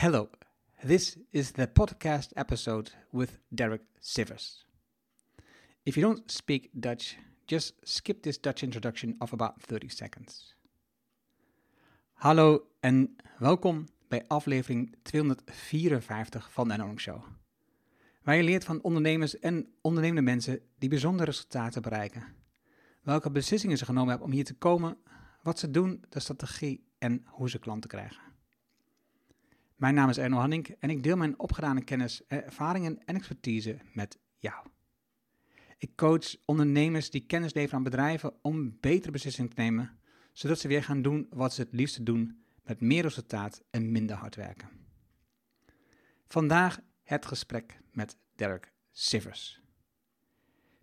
Hello, this is the podcast episode with Derek Sivers. If you don't speak Dutch, just skip this Dutch introduction of about 30 seconds. Hallo en welkom bij aflevering 254 van de Enorm Show. Waar je leert van ondernemers en ondernemende mensen die bijzondere resultaten bereiken. Welke beslissingen ze genomen hebben om hier te komen, wat ze doen, de strategie en hoe ze klanten krijgen. Mijn naam is Erno Hanning en ik deel mijn opgedane kennis, ervaringen en expertise met jou. Ik coach ondernemers die kennis leveren aan bedrijven om betere beslissingen te nemen, zodat ze weer gaan doen wat ze het liefste doen, met meer resultaat en minder hard werken. Vandaag het gesprek met Derek Sivers.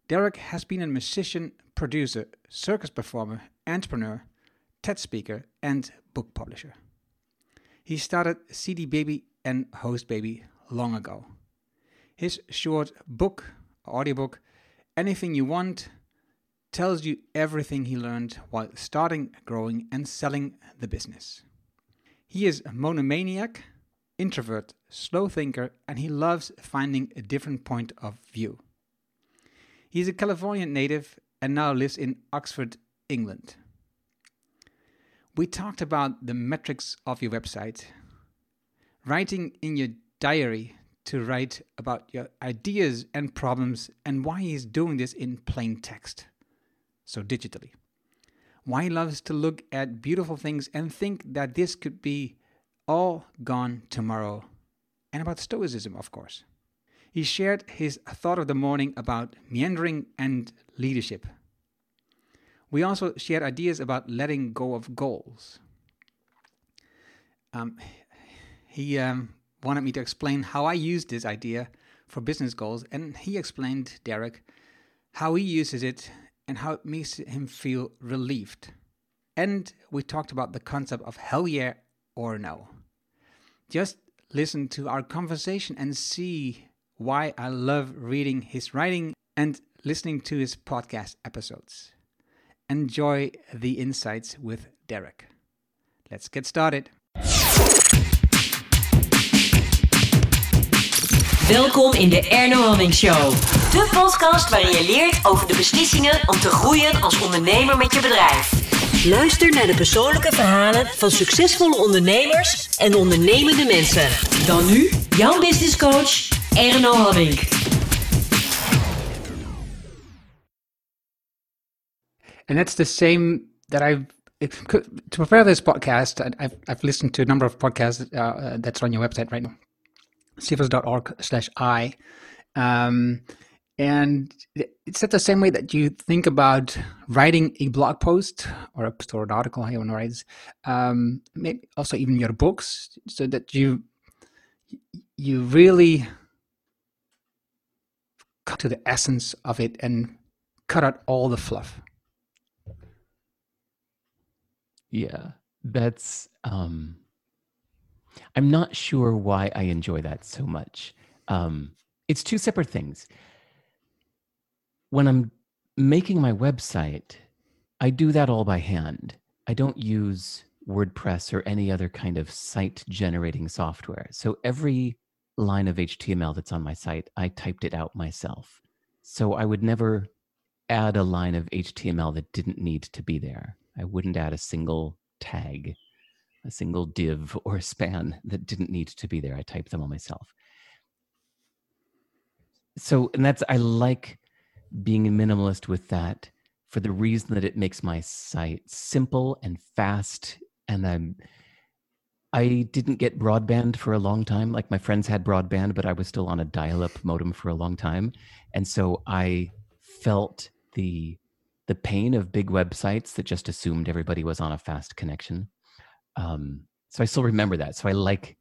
Derek has been a musician, producer, circus performer, entrepreneur, TED speaker, and book publisher. He started CD Baby and Host Baby long ago. His short book, audiobook, Anything You Want, tells you everything he learned while starting, growing, and selling the business. He is a monomaniac, introvert, slow thinker, and he loves finding a different point of view. He's a Californian native and now lives in Oxford, England. We talked about the metrics of your website, writing in your diary to write about your ideas and problems and why he's doing this in plain text, so digitally. Why he loves to look at beautiful things and think that this could be all gone tomorrow, and about Stoicism, of course. He shared his thought of the morning about meandering and leadership. We also shared ideas about letting go of goals. Um, he um, wanted me to explain how I used this idea for business goals, and he explained, Derek, how he uses it and how it makes him feel relieved. And we talked about the concept of hell yeah or no. Just listen to our conversation and see why I love reading his writing and listening to his podcast episodes. Enjoy the insights with Derek. Let's get started. Welkom in de Erno Hamming Show. De podcast waarin je leert over de beslissingen om te groeien als ondernemer met je bedrijf. Luister naar de persoonlijke verhalen van succesvolle ondernemers en ondernemende mensen. Dan nu jouw business coach Erno Hamming. And that's the same that I've to prepare this podcast. I've I've listened to a number of podcasts uh, that's on your website right now, slash i, um, and it's the same way that you think about writing a blog post or a or an article, how you want to write, um, maybe also even your books, so that you you really cut to the essence of it and cut out all the fluff. Yeah, that's. Um, I'm not sure why I enjoy that so much. Um, it's two separate things. When I'm making my website, I do that all by hand. I don't use WordPress or any other kind of site generating software. So every line of HTML that's on my site, I typed it out myself. So I would never add a line of HTML that didn't need to be there. I wouldn't add a single tag, a single div or a span that didn't need to be there. I type them all myself. So, and that's, I like being a minimalist with that for the reason that it makes my site simple and fast. And I'm, I didn't get broadband for a long time. Like my friends had broadband, but I was still on a dial up modem for a long time. And so I felt the the pain of big websites that just assumed everybody was on a fast connection. Um, so I still remember that. So I like,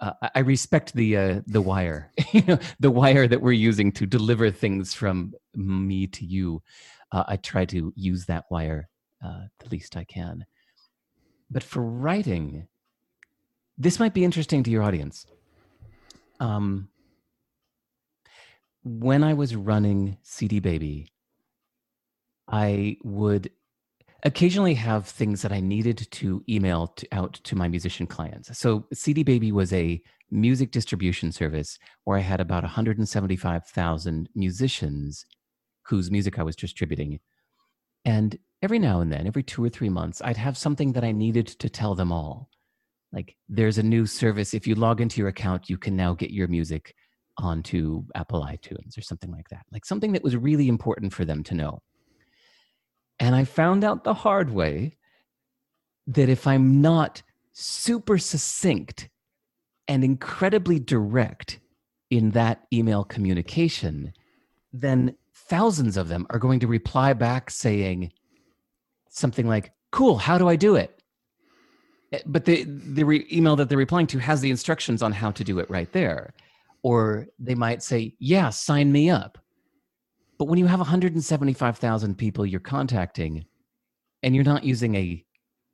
uh, I respect the uh, the wire, the wire that we're using to deliver things from me to you. Uh, I try to use that wire uh, the least I can. But for writing, this might be interesting to your audience. Um, when I was running CD Baby, I would occasionally have things that I needed to email to, out to my musician clients. So CD Baby was a music distribution service where I had about 175,000 musicians whose music I was distributing. And every now and then, every two or three months, I'd have something that I needed to tell them all. Like, there's a new service. If you log into your account, you can now get your music onto Apple iTunes or something like that. Like, something that was really important for them to know. And I found out the hard way that if I'm not super succinct and incredibly direct in that email communication, then thousands of them are going to reply back saying something like, Cool, how do I do it? Eh, but the, the re- email that they're replying to has the instructions on how to do it right there. Or they might say, Yeah, sign me up. But when you have 175,000 people you're contacting and you're not using a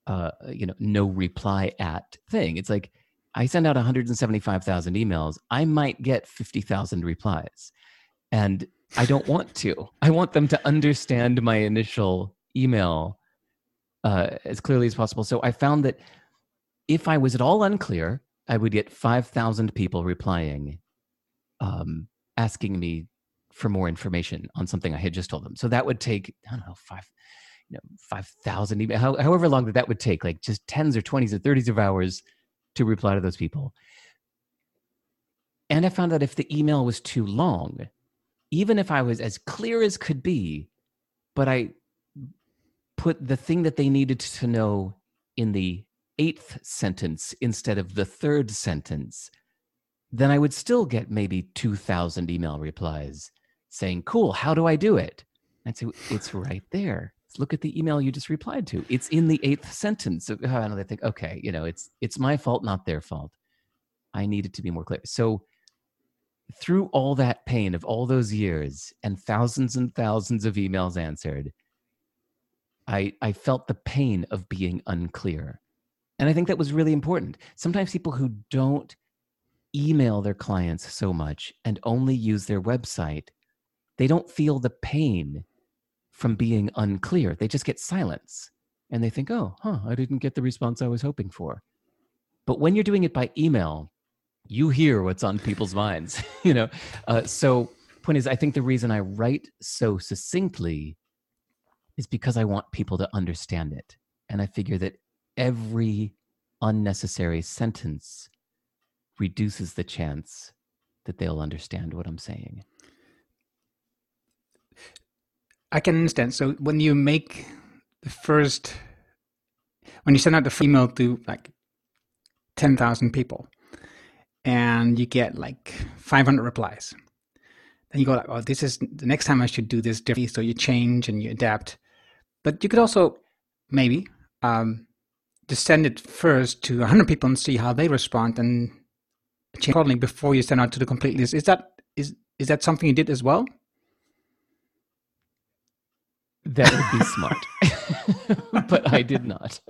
uh, you know no reply at thing, it's like I send out 175,000 emails, I might get 50,000 replies. And I don't want to. I want them to understand my initial email uh, as clearly as possible. So I found that if I was at all unclear, I would get 5,000 people replying, um, asking me for more information on something I had just told them. So that would take, I don't know, five, you know, 5,000, email, how, however long that that would take, like just tens or 20s or 30s of hours to reply to those people. And I found that if the email was too long, even if I was as clear as could be, but I put the thing that they needed to know in the eighth sentence instead of the third sentence, then I would still get maybe 2,000 email replies saying, Cool, how do I do it? I'd say, It's right there. Look at the email you just replied to. It's in the eighth sentence. Uh, and they think, okay, you know, it's it's my fault, not their fault. I needed to be more clear. So through all that pain of all those years and thousands and thousands of emails answered, I, I felt the pain of being unclear. And I think that was really important. Sometimes people who don't email their clients so much and only use their website, they don't feel the pain from being unclear. They just get silence and they think, oh, huh, I didn't get the response I was hoping for. But when you're doing it by email, you hear what's on people's minds you know uh, so point is i think the reason i write so succinctly is because i want people to understand it and i figure that every unnecessary sentence reduces the chance that they'll understand what i'm saying i can understand so when you make the first when you send out the email to like 10,000 people and you get like 500 replies. Then you go like, oh, this is the next time I should do this differently. So you change and you adapt. But you could also maybe um, just send it first to 100 people and see how they respond and change accordingly before you send out to the complete list. Is that is is that something you did as well? That would be smart. but I did not.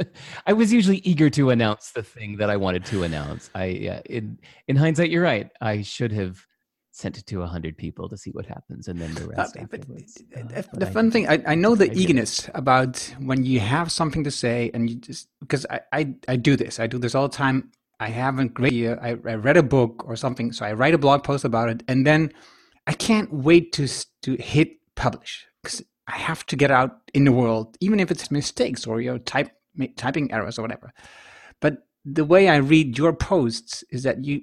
I was usually eager to announce the thing that I wanted to announce. I uh, in in hindsight you're right. I should have sent it to 100 people to see what happens and then the rest uh, afterwards. Uh, the fun thing I, I know the I eagerness about when you have something to say and you just because I, I I do this. I do this all the time. I haven't great idea. I, I read a book or something, so I write a blog post about it, and then I can't wait to to hit publish I have to get out in the world, even if it's mistakes or your type typing errors or whatever. But the way I read your posts is that you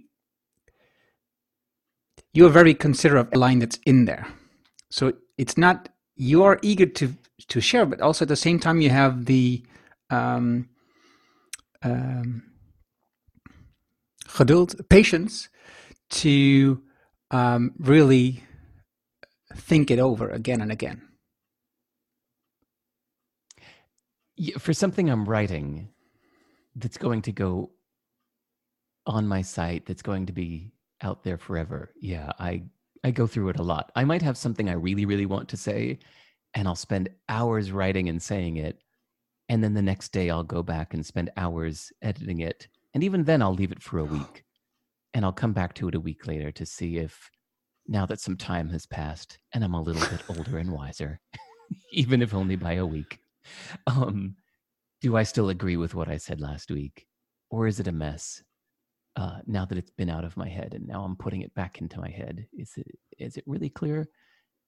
you're very considerate of a line that's in there. So it's not you are eager to to share, but also at the same time you have the um, um, geduld, patience to um, really think it over again and again. For something I'm writing that's going to go on my site that's going to be out there forever. Yeah, I I go through it a lot. I might have something I really really want to say and I'll spend hours writing and saying it and then the next day I'll go back and spend hours editing it. And even then I'll leave it for a week. And I'll come back to it a week later to see if now that some time has passed and I'm a little bit older and wiser, even if only by a week um, do I still agree with what I said last week, or is it a mess? Uh, now that it's been out of my head and now I'm putting it back into my head, is it is it really clear?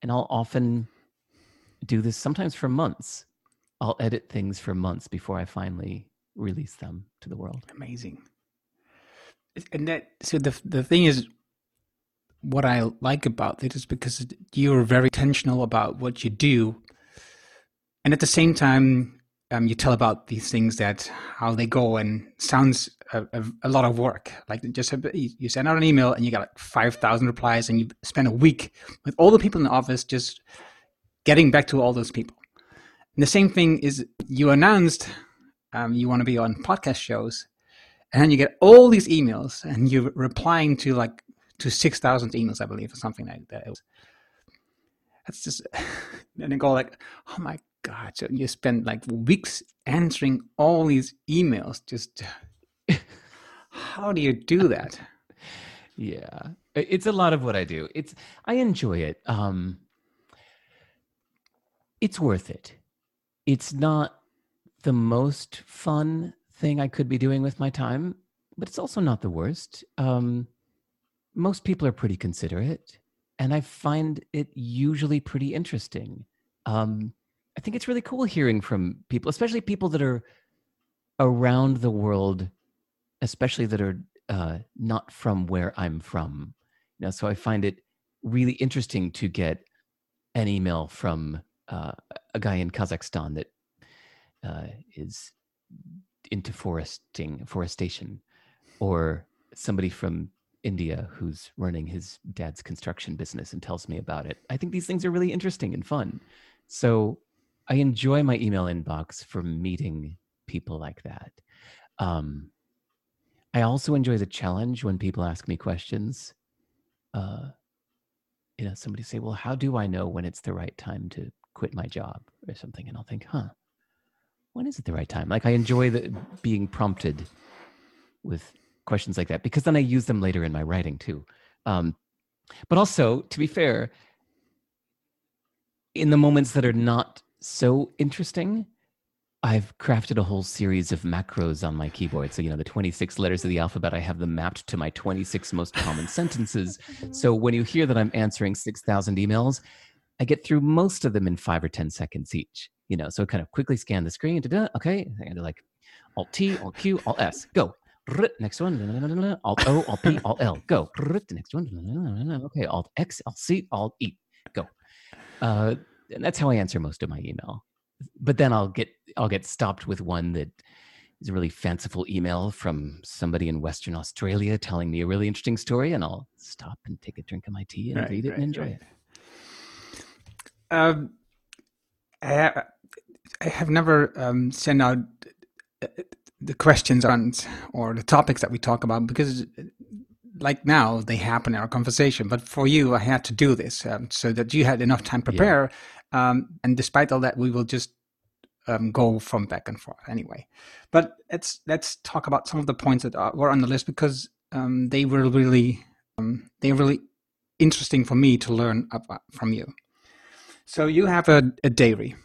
And I'll often do this sometimes for months. I'll edit things for months before I finally release them to the world. Amazing. And that so the the thing is what I like about it is because you're very intentional about what you do, and at the same time, um, you tell about these things that how they go and sounds a, a, a lot of work. Like just you send out an email and you got like five thousand replies, and you spend a week with all the people in the office just getting back to all those people. And the same thing is you announced um, you want to be on podcast shows, and then you get all these emails, and you're replying to like to 6,000 emails, I believe, or something like that. it was, That's just, and then go like, oh my God. So you spend like weeks answering all these emails. Just, how do you do that? yeah. It's a lot of what I do. It's, I enjoy it. Um, it's worth it. It's not the most fun thing I could be doing with my time, but it's also not the worst. Um, most people are pretty considerate, and I find it usually pretty interesting. Um, I think it's really cool hearing from people, especially people that are around the world, especially that are uh, not from where I'm from. You know, so I find it really interesting to get an email from uh, a guy in Kazakhstan that uh, is into foresting, forestation, or somebody from India who's running his dad's construction business and tells me about it. I think these things are really interesting and fun. So I enjoy my email inbox for meeting people like that. Um, I also enjoy the challenge when people ask me questions. Uh, you know, somebody say, "Well, how do I know when it's the right time to quit my job or something?" And I'll think, "Huh, when is it the right time?" Like I enjoy the being prompted with questions like that because then I use them later in my writing too. Um, but also, to be fair, in the moments that are not so interesting, I've crafted a whole series of macros on my keyboard. So, you know, the 26 letters of the alphabet, I have them mapped to my 26 most common sentences. So when you hear that I'm answering 6,000 emails, I get through most of them in five or 10 seconds each. You know, so I kind of quickly scan the screen. Da-da, okay. And like Alt T, Alt Q, Alt S, go. Next one. Alt O, Alt P, Alt L. Go. Next one. Okay. Alt X, Alt C, Alt E. Go. Uh, and that's how I answer most of my email. But then I'll get I'll get stopped with one that is a really fanciful email from somebody in Western Australia telling me a really interesting story, and I'll stop and take a drink of my tea and right, read it right, and enjoy right. it. Um, I, I have never um, sent out the questions on or the topics that we talk about because like now they happen in our conversation but for you i had to do this um, so that you had enough time to prepare yeah. Um, and despite all that we will just um, go from back and forth anyway. But let's let's talk about some of the points that are, were on the list because um, they were really um, they're really interesting for me to learn about from you. So you have a, a dairy.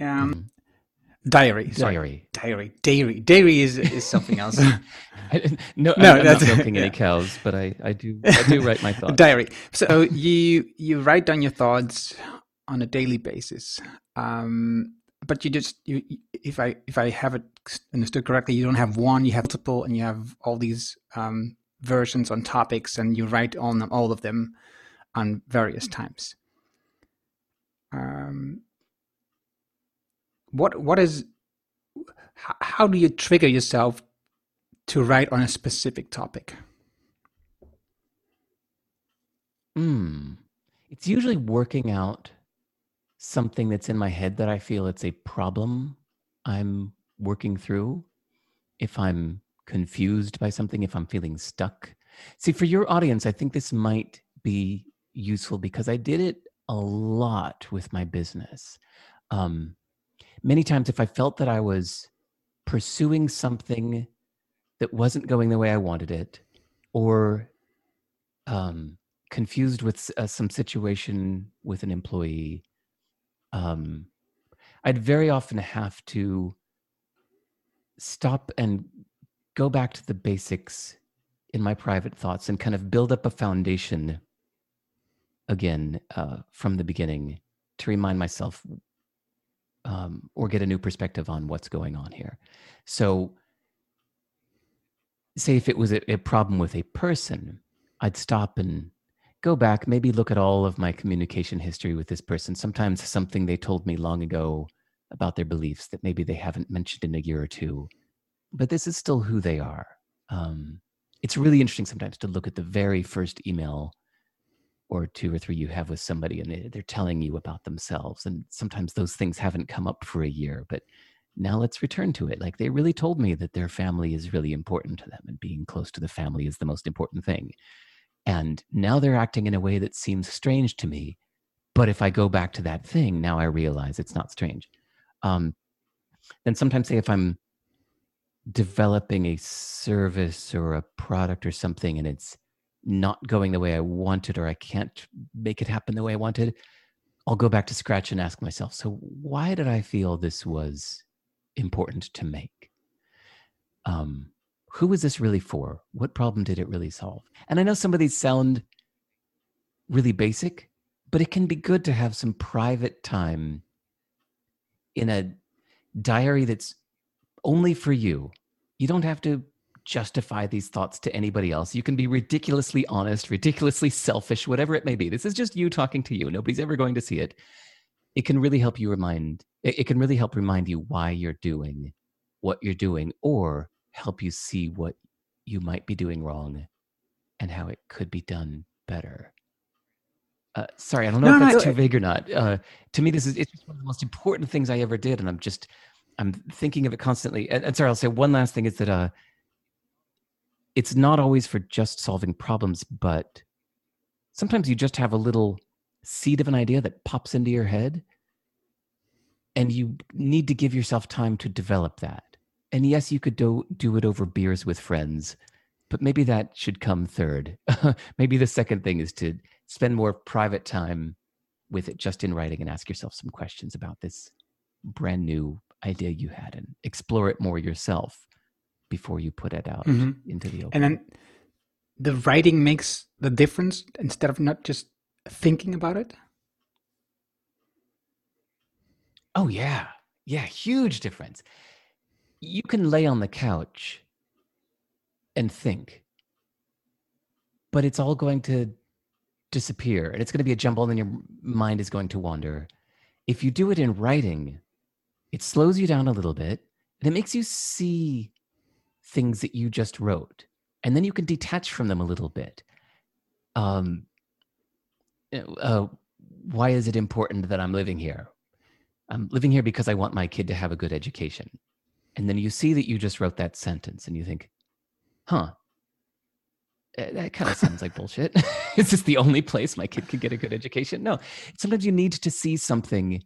Um, mm. Diary. Sorry. Diary. Diary. Dairy. Dairy is, is something else. I, no, no, I'm that's, not milking yeah. any cows, but I, I do I do write my thoughts. Diary. So you you write down your thoughts on a daily basis. Um, but you just you, if I if I have it understood correctly, you don't have one, you have multiple, and you have all these um, versions on topics, and you write on them all of them on various times. Um, what what is how do you trigger yourself to write on a specific topic? Hmm. It's usually working out something that's in my head that I feel it's a problem I'm working through. If I'm confused by something, if I'm feeling stuck. See, for your audience, I think this might be useful because I did it a lot with my business. Um, many times if I felt that I was pursuing something that wasn't going the way I wanted it, or um, confused with uh, some situation with an employee, um, I'd very often have to stop and go back to the basics in my private thoughts and kind of build up a foundation again uh, from the beginning to remind myself um, or get a new perspective on what's going on here. So, say if it was a, a problem with a person, I'd stop and go back, maybe look at all of my communication history with this person. Sometimes something they told me long ago about their beliefs that maybe they haven't mentioned in a year or two, but this is still who they are. Um, it's really interesting sometimes to look at the very first email or two or three you have with somebody and they, they're telling you about themselves and sometimes those things haven't come up for a year but now let's return to it. Like they really told me that their family is really important to them and being close to the family is the most important thing. And now they're acting in a way that seems strange to me but if i go back to that thing now i realize it's not strange. Um, then sometimes say if i'm developing a service or a product or something and it's not going the way I wanted or I can't make it happen the way I wanted, I'll go back to scratch and ask myself, so why did I feel this was important to make? Um, who was this really for? What problem did it really solve? And I know some of these sound really basic, but it can be good to have some private time in a diary that's only for you. You don't have to justify these thoughts to anybody else. You can be ridiculously honest, ridiculously selfish, whatever it may be. This is just you talking to you. Nobody's ever going to see it. It can really help you remind, it can really help remind you why you're doing what you're doing or help you see what you might be doing wrong and how it could be done better. Uh, sorry, I don't know no, if that's no, too vague or not. Uh, to me, this is it's just one of the most important things I ever did, and I'm just I'm thinking of it constantly. And, and sorry, I'll say one last thing is that uh, it's not always for just solving problems, but sometimes you just have a little seed of an idea that pops into your head and you need to give yourself time to develop that. And yes, you could do, do it over beers with friends, but maybe that should come third. maybe the second thing is to spend more private time with it just in writing and ask yourself some questions about this brand new idea you had and explore it more yourself before you put it out mm-hmm. into the open. And then the writing makes the difference instead of not just thinking about it. Oh yeah. Yeah, huge difference. You can lay on the couch and think. But it's all going to disappear and it's going to be a jumble and your mind is going to wander. If you do it in writing, it slows you down a little bit and it makes you see things that you just wrote and then you can detach from them a little bit. Um uh, why is it important that i'm living here? I'm living here because i want my kid to have a good education. And then you see that you just wrote that sentence and you think huh eh, that kind of sounds like bullshit. Is this the only place my kid could get a good education? No. Sometimes you need to see something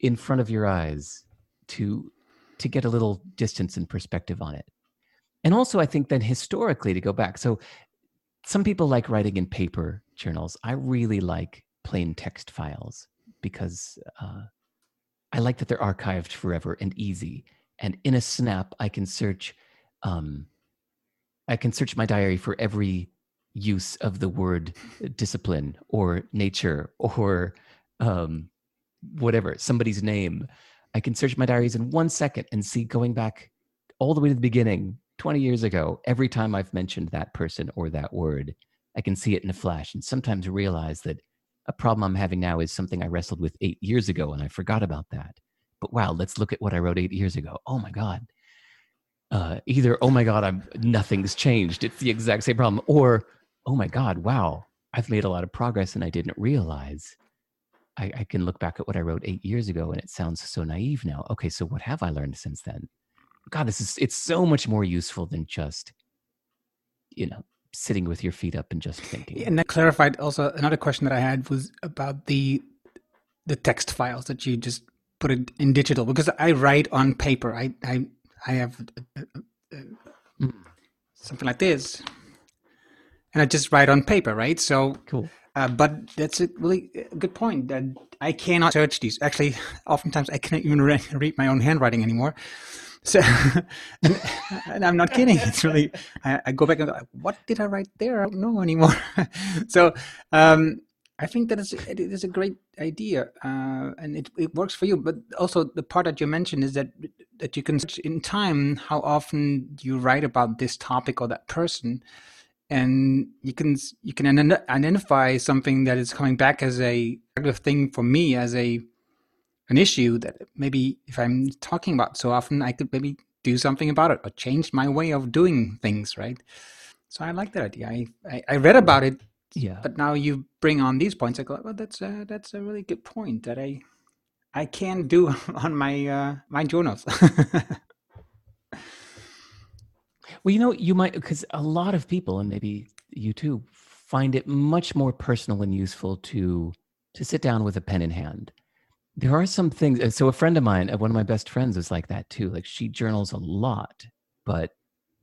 in front of your eyes to to get a little distance and perspective on it. And also, I think then historically to go back. So, some people like writing in paper journals. I really like plain text files because uh, I like that they're archived forever and easy. And in a snap, I can search. Um, I can search my diary for every use of the word discipline or nature or um, whatever somebody's name I can search my diaries in one second and see going back all the way to the beginning, 20 years ago, every time I've mentioned that person or that word, I can see it in a flash and sometimes realize that a problem I'm having now is something I wrestled with eight years ago and I forgot about that. But wow, let's look at what I wrote eight years ago. Oh my God. Uh, either, oh my God, I'm nothing's changed. It's the exact same problem. Or, oh my God, wow, I've made a lot of progress and I didn't realize. I, I, can look back at what I wrote eight years ago and it sounds so naive now. Okay, so what have I learned since then? God, this is it's so much more useful than just, you know, sitting with your feet up and just thinking. Yeah, And that clarified also another question that I had was about the the text files that you just put it in digital because I write on paper. I I I have uh, uh, mm. something like this, and I just write on paper, right? So cool. Uh, but that's a really good point. That I cannot search these. Actually, oftentimes I can't even re- read my own handwriting anymore. So, and, and, I'm not kidding. It's really, I, I, go back and go, what did I write there? I don't know anymore. so, um, I think that is it is a great idea, uh, and it, it works for you. But also the part that you mentioned is that that you can search in time how often you write about this topic or that person, and you can you can identify something that is coming back as a thing for me as a an issue that maybe if I'm talking about so often, I could maybe do something about it or change my way of doing things, right? So I like that idea. I, I, I read about it, yeah. But now you bring on these points. I go, well, that's a, that's a really good point that I I can do on my uh, my journals. well, you know, you might because a lot of people, and maybe you too, find it much more personal and useful to to sit down with a pen in hand there are some things. Uh, so a friend of mine, uh, one of my best friends, is like that too. Like she journals a lot, but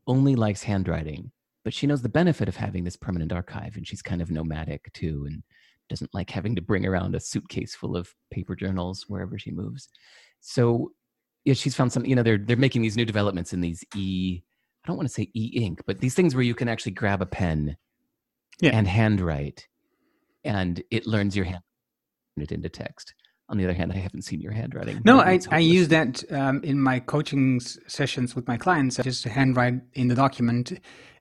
only likes handwriting. But she knows the benefit of having this permanent archive, and she's kind of nomadic too, and doesn't like having to bring around a suitcase full of paper journals wherever she moves. So yeah, she's found some. You know, they're they're making these new developments in these e. I don't want to say e ink, but these things where you can actually grab a pen yeah. and handwrite, and it learns your hand it into text. On the other hand, I haven't seen your handwriting. No, I, I use that um, in my coaching sessions with my clients. I just handwrite in the document,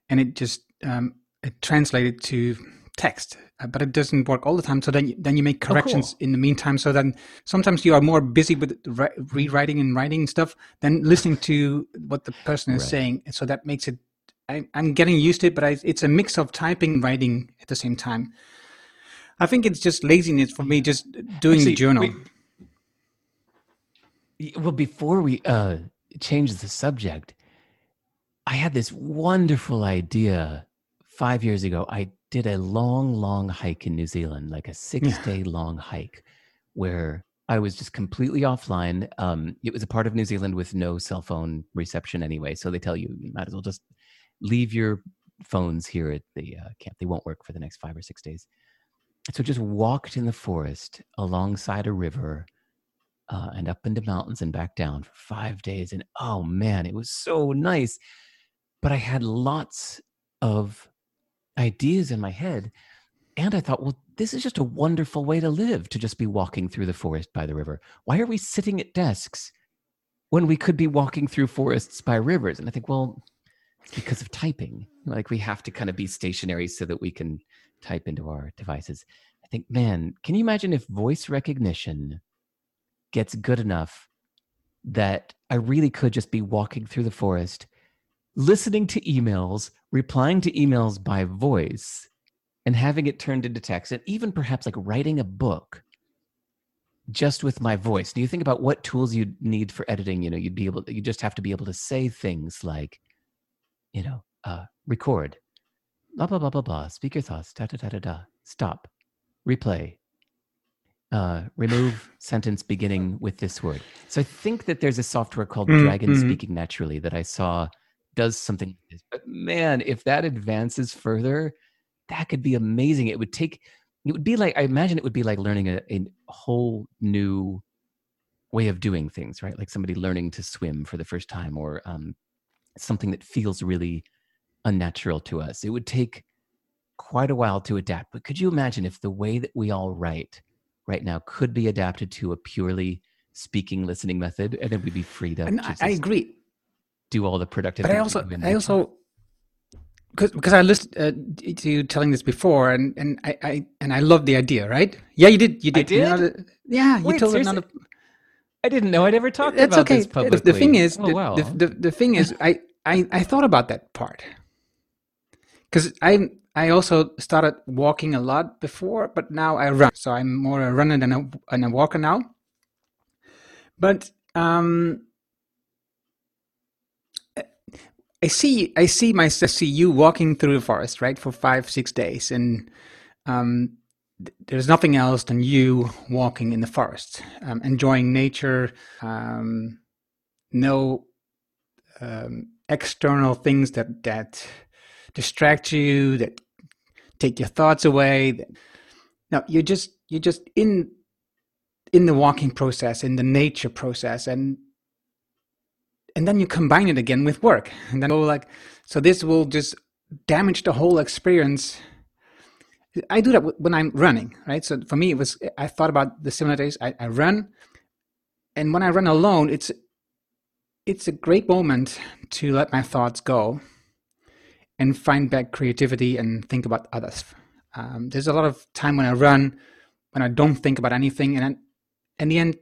and it just um, it translated to text. Uh, but it doesn't work all the time. So then, you, then you make corrections oh, cool. in the meantime. So then sometimes you are more busy with re- rewriting and writing stuff than listening to what the person is right. saying. And so that makes it. I, am getting used to it, but I, it's a mix of typing and writing at the same time. I think it's just laziness for me, just doing the journal. We, well, before we uh, change the subject, I had this wonderful idea five years ago. I did a long, long hike in New Zealand, like a six day long hike, where I was just completely offline. Um, it was a part of New Zealand with no cell phone reception anyway. So they tell you you might as well just leave your phones here at the uh, camp. They won't work for the next five or six days so just walked in the forest alongside a river uh, and up into mountains and back down for five days. And oh man, it was so nice. But I had lots of ideas in my head. And I thought, well, this is just a wonderful way to live to just be walking through the forest by the river. Why are we sitting at desks when we could be walking through forests by rivers? And I think, well, it's because of typing. Like we have to kind of be stationary so that we can type into our devices. I think, man, can you imagine if voice recognition gets good enough that I really could just be walking through the forest, listening to emails, replying to emails by voice, and having it turned into text, and even perhaps like writing a book just with my voice. Do you think about what tools you'd need for editing? You know, you'd be able, you just have to be able to say things like, you know, uh, record, blah blah blah blah blah. Speak your thoughts. Da da da da da. Stop. Replay. Uh, remove sentence beginning with this word. So I think that there's a software called mm-hmm. Dragon mm-hmm. Speaking Naturally that I saw does something. like this. But man, if that advances further, that could be amazing. It would take. It would be like I imagine it would be like learning a, a whole new way of doing things, right? Like somebody learning to swim for the first time, or um, something that feels really unnatural to us. It would take quite a while to adapt. But could you imagine if the way that we all write right now could be adapted to a purely speaking listening method and then we'd be free to and I, agree do all the productive but i also i also because because i listened uh, to you telling this before and and i i and i love the idea right yeah you did you did, did? You yeah you Wait, told seriously? it I didn't know I'd ever talked That's about okay. this publicly. The, the thing is, oh, the, wow. the, the, the thing is, I, I, I thought about that part because I I also started walking a lot before, but now I run. So I'm more a runner than a, than a walker now. But um, I see I see myself see you walking through the forest right for five six days, and um, there's nothing else than you walking in the forest, um, enjoying nature. Um, no um, external things that that distract you, that take your thoughts away. That, no, you're just you're just in in the walking process, in the nature process, and and then you combine it again with work, and then oh, like so this will just damage the whole experience. I do that when I'm running, right? So for me, it was I thought about the similar days. I, I run, and when I run alone, it's it's a great moment to let my thoughts go and find back creativity and think about others. Um, there's a lot of time when I run when I don't think about anything, and then in the end,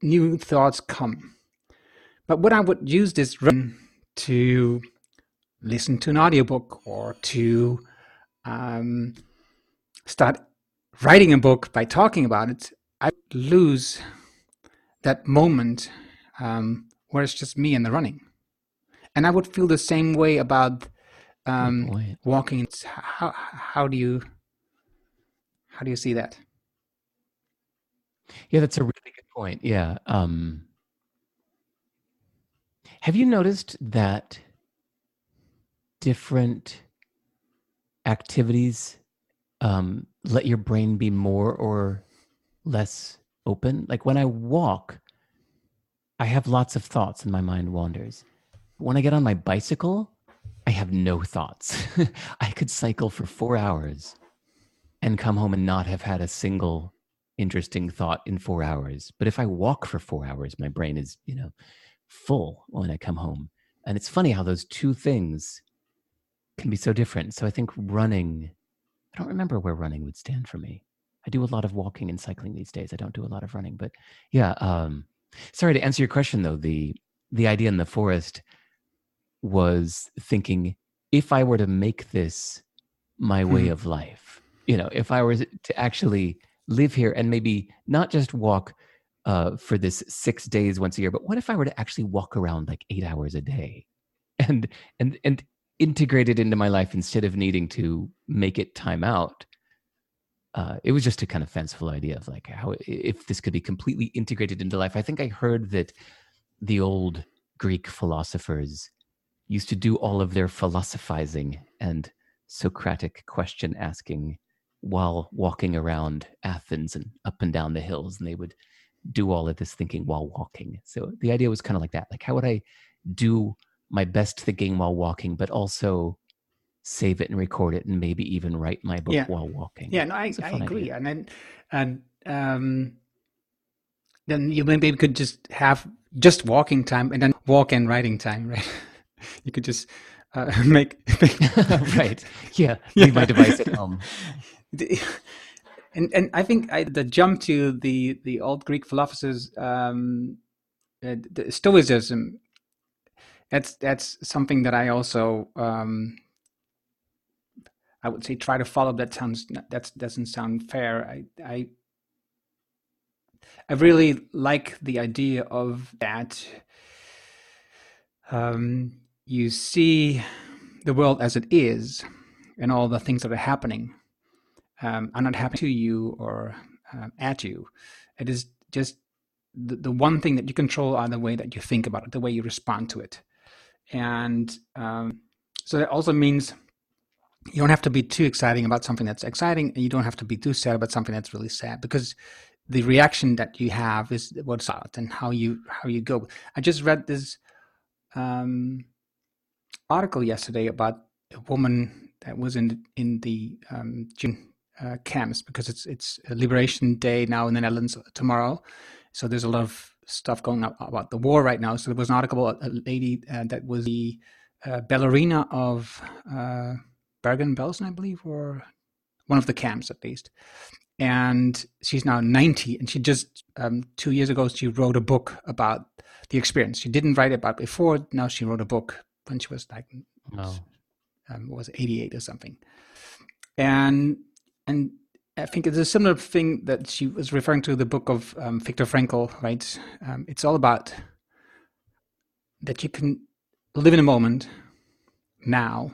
new thoughts come. But what I would use this run to listen to an audiobook or to um, start writing a book by talking about it, I lose that moment um, where it's just me and the running. And I would feel the same way about um, walking. How, how do you how do you see that? Yeah, that's a really good point. Yeah. Um, have you noticed that different activities um, let your brain be more or less open? Like when I walk, I have lots of thoughts and my mind wanders. When I get on my bicycle, I have no thoughts. I could cycle for four hours and come home and not have had a single interesting thought in four hours. But if I walk for four hours, my brain is, you know, full when I come home. And it's funny how those two things can be so different. So I think running, I don't remember where running would stand for me. I do a lot of walking and cycling these days. I don't do a lot of running, but yeah. Um, sorry to answer your question though. The the idea in the forest was thinking if I were to make this my way hmm. of life, you know, if I were to actually live here and maybe not just walk uh, for this six days once a year, but what if I were to actually walk around like eight hours a day and and and integrate it into my life instead of needing to make it time out? Uh, it was just a kind of fanciful idea of like how if this could be completely integrated into life. I think I heard that the old Greek philosophers used to do all of their philosophizing and Socratic question asking while walking around Athens and up and down the hills, and they would do all of this thinking while walking. So the idea was kind of like that. Like, how would I do my best thinking while walking, but also save it and record it and maybe even write my book yeah. while walking? Yeah, no, I, I agree. Idea. And then, and, um, then you maybe could just have just walking time and then walk and writing time, right? you could just uh, make, make... right. Yeah, leave yeah. my device at home. And and I think I, the jump to the the old Greek philosophers, um, uh, Stoicism. That's that's something that I also um, I would say try to follow. That sounds that doesn't sound fair. I I I really like the idea of that. Um, you see the world as it is, and all the things that are happening um, are not happening to you or um, at you. It is just the, the one thing that you control are the way that you think about it, the way you respond to it. And um, so that also means you don't have to be too exciting about something that's exciting, and you don't have to be too sad about something that's really sad because the reaction that you have is what's out and how you how you go. I just read this um, article yesterday about a woman that was in in the um, June uh, camps because it's it's Liberation Day now in the Netherlands tomorrow. So there's a lot of stuff going on about the war right now. So there was an article about a lady uh, that was the uh, ballerina of uh, Bergen-Belsen, I believe, or one of the camps at least. And she's now 90, and she just um, two years ago she wrote a book about the experience. She didn't write about before. Now she wrote a book when she was like, oh. um, was 88 or something. And and I think it's a similar thing that she was referring to the book of um, Viktor Frankl, right? Um, it's all about that you can live in a moment now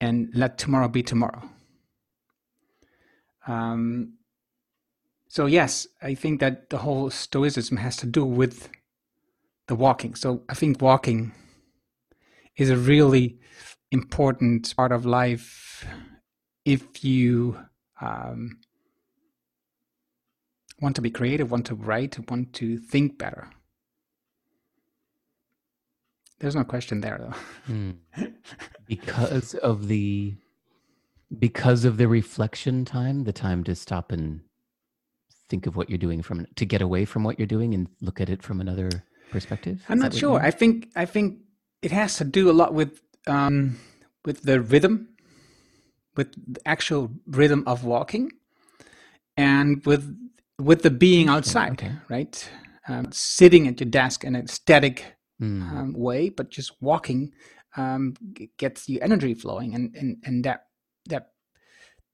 and let tomorrow be tomorrow. Um, so, yes, I think that the whole Stoicism has to do with the walking. So, I think walking is a really important part of life if you um, want to be creative, want to write, want to think better. There's no question there, though. Hmm. because of the because of the reflection time, the time to stop and think of what you're doing from to get away from what you're doing and look at it from another perspective. I'm not that what you sure. I think I think it has to do a lot with um, with the rhythm, with the actual rhythm of walking, and with with the being outside, okay. right? Um, sitting at your desk in a static Hmm. um, way, but just walking um, gets you energy flowing, and and and that that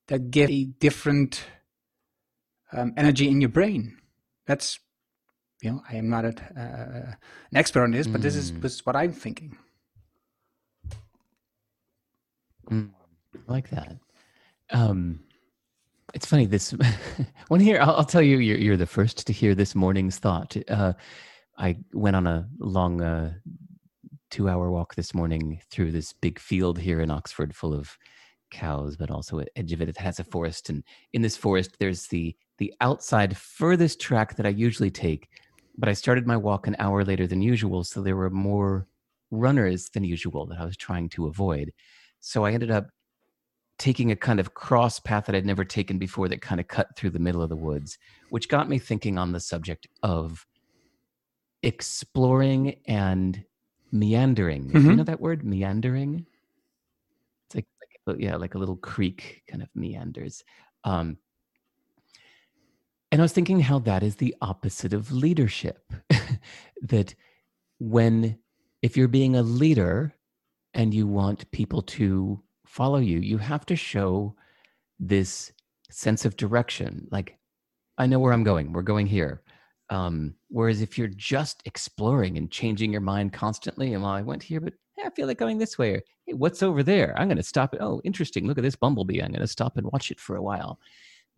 that gives a different um, energy in your brain. That's you know, I am not a, uh, an expert on this, but this is Mm. this is what I'm thinking. Mm, I like that. Um, it's funny. This one here, I'll, I'll tell you, you're, you're the first to hear this morning's thought. Uh, I went on a long uh, two hour walk this morning through this big field here in Oxford full of cows, but also at edge of it, it has a forest. And in this forest, there's the the outside furthest track that I usually take. But I started my walk an hour later than usual, so there were more runners than usual that I was trying to avoid. So I ended up taking a kind of cross path that I'd never taken before that kind of cut through the middle of the woods, which got me thinking on the subject of exploring and meandering. You Mhm. know that word, meandering? It's like, like yeah, like a little creek kind of meanders. Um, and I was thinking how that is the opposite of leadership. that when, if you're being a leader and you want people to follow you, you have to show this sense of direction. Like, I know where I'm going, we're going here. Um, whereas if you're just exploring and changing your mind constantly, and well, I went here, but eh, I feel like going this way, or hey, what's over there? I'm going to stop it. Oh, interesting. Look at this bumblebee. I'm going to stop and watch it for a while.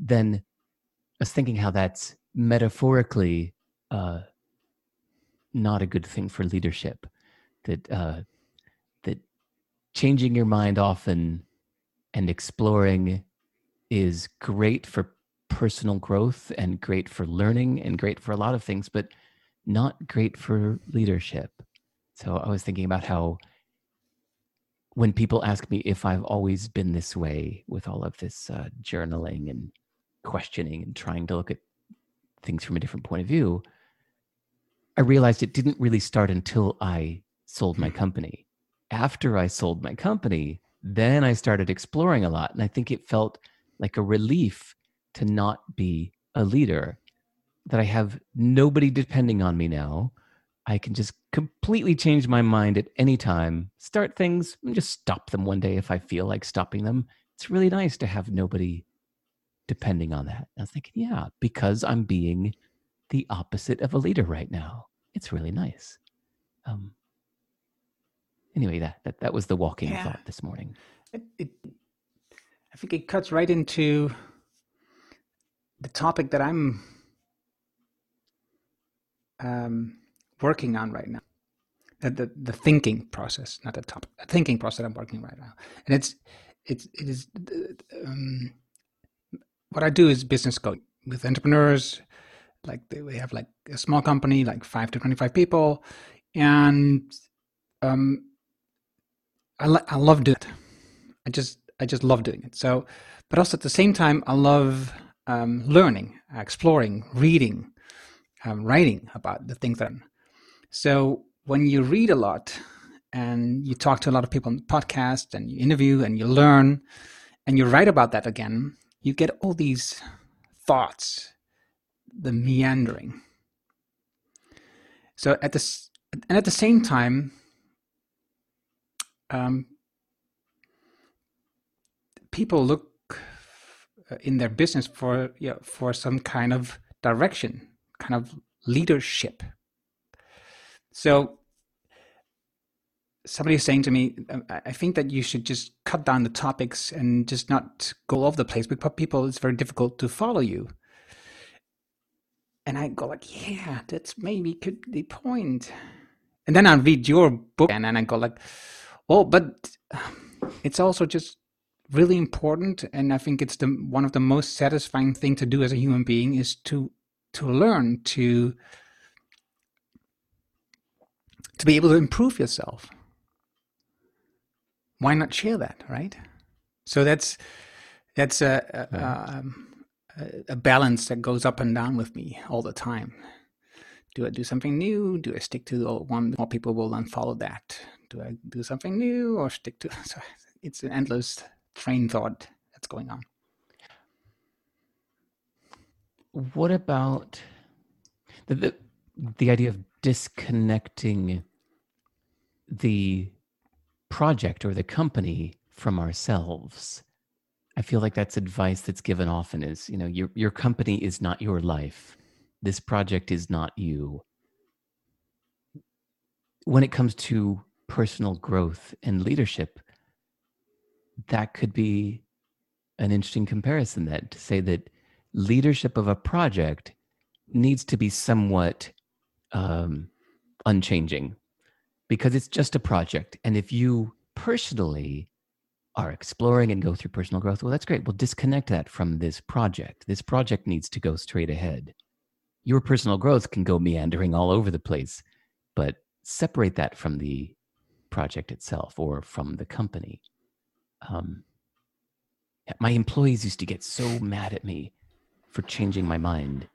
Then I was thinking how that's metaphorically uh, not a good thing for leadership. That uh, changing your mind often and exploring is great for personal growth and great for learning and great for a lot of things, but not great for leadership. So I was thinking about how when people ask me if I've always been this way with all of this uh, journaling and questioning and trying to look at things from a different point of view, I realized it didn't really start until I sold my company. After I sold my company, then I started exploring a lot. And I think it felt like a relief to not be a leader, that I have nobody depending on me now. I can just completely change my mind at any time, start things, and just stop them one day if I feel like stopping them. It's really nice to have nobody depending on that. I was thinking, yeah, because I'm being the opposite of a leader right now. It's really nice. Um, anyway, that, that that was the walking Yeah. thought this morning. It, it, I think it cuts right into the topic that I'm um, working on right now. The, the the thinking process, not the topic. The thinking process I'm working right now, and it's it's it is um, what I do is business coaching with entrepreneurs. Like they, we have like a small company, like five to twenty five people, and um, I li- I love doing it. I just I just love doing it. So, but also at the same time, I love um, learning, exploring, reading, um, writing about the things that. I'm, so when you read a lot and you talk to a lot of people on the podcast and you interview and you learn and you write about that again, you get all these thoughts, the meandering. So at this and at the same time, um, people look in their business for yeah, for some kind of direction, kind of leadership. So somebody is saying to me, um, I think that you should just cut down the topics and just not go over the place because people it's very difficult to follow you. And I go like, yeah, that's maybe could be the point. And then I read your book and then I go like, oh, but um, it's also just really important and i think it's the one of the most satisfying thing to do as a human being is to to learn to to be able to improve yourself. Why not share that, right? So that's that's a a, um, a, a balance that goes up and down with me all the time. Do I do something new? Do I stick to the old one? More people will then follow that. Do I do something new or stick to? So it's an endless train thought that's going on. What about the, the the idea of disconnecting the project or the company from ourselves? I feel like that's advice that's given often is, you know, your your company is not your life. This project is not you. When it comes to personal growth and leadership, that could be an interesting comparison that to say that leadership of a project needs to be somewhat um, unchanging because it's just a project. And if you personally are exploring and go through personal growth, well, that's great. We'll disconnect that from this project. This project needs to go straight ahead. Your personal growth can go meandering all over the place, but separate that from the project itself or from the company. Um, my employees used to get so mad at me for changing my mind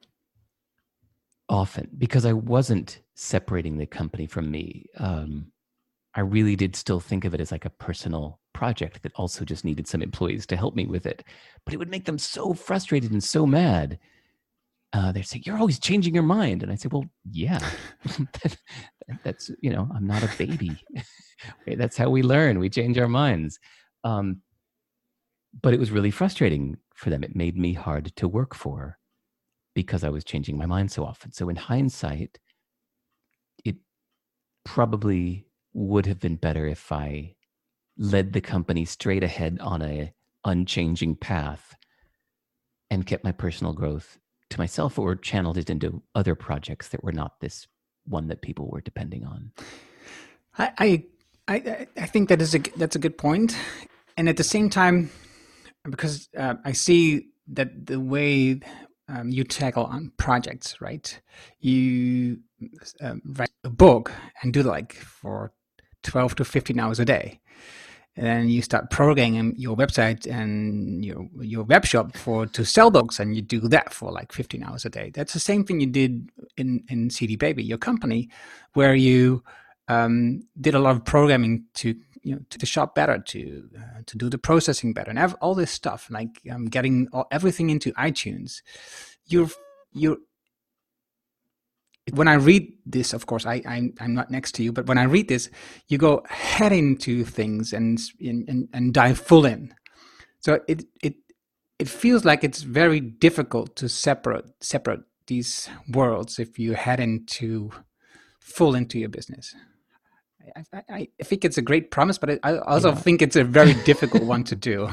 often because I wasn't separating the company from me. Um, I really did still think of it as like a personal project that also just needed some employees to help me with it. But it would make them so frustrated and so mad. Uh, they'd say, "You're always changing your mind," and I say, "Well, yeah, that's you know, I'm not a baby. that's how we learn. We change our minds." Um, but it was really frustrating for them. It made me hard to work for because I was changing my mind so often. So in hindsight, it probably would have been better if I led the company straight ahead on a unchanging path and kept my personal growth to myself or channeled it into other projects that were not this one that people were depending on. I I I, think that is a that's a good point, and at the same time, because uh, I see that the way um, you tackle on projects, right? You um, write a book and do like for 12 to 15 hours a day. And then you start programming your website and your your web shop for to sell books, and you do that for like 15 hours a day. That's the same thing you did in in CD Baby, your company, where you um, did a lot of programming to you know to the shop better, to uh, to do the processing better, and have all this stuff like um, getting all, everything into iTunes. You're you're when I read this, of course, I, I'm, I'm not next to you, but when I read this, you go head into things and, and, and dive full in. So it, it, it feels like it's very difficult to separate, separate these worlds if you head into full into your business. I, I, I think it's a great promise, but I also yeah. think it's a very difficult one to do.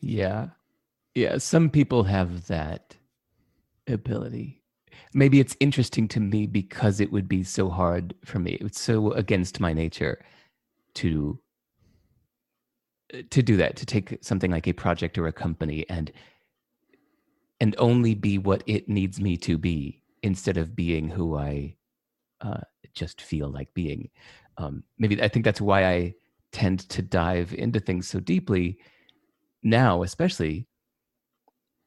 Yeah. Yeah. Some people have that ability. Maybe it's interesting to me because it would be so hard for me. It's so against my nature to to do that, to take something like a project or a company and and only be what it needs me to be instead of being who I uh, just feel like being. Um, maybe I think that's why I tend to dive into things so deeply now, especially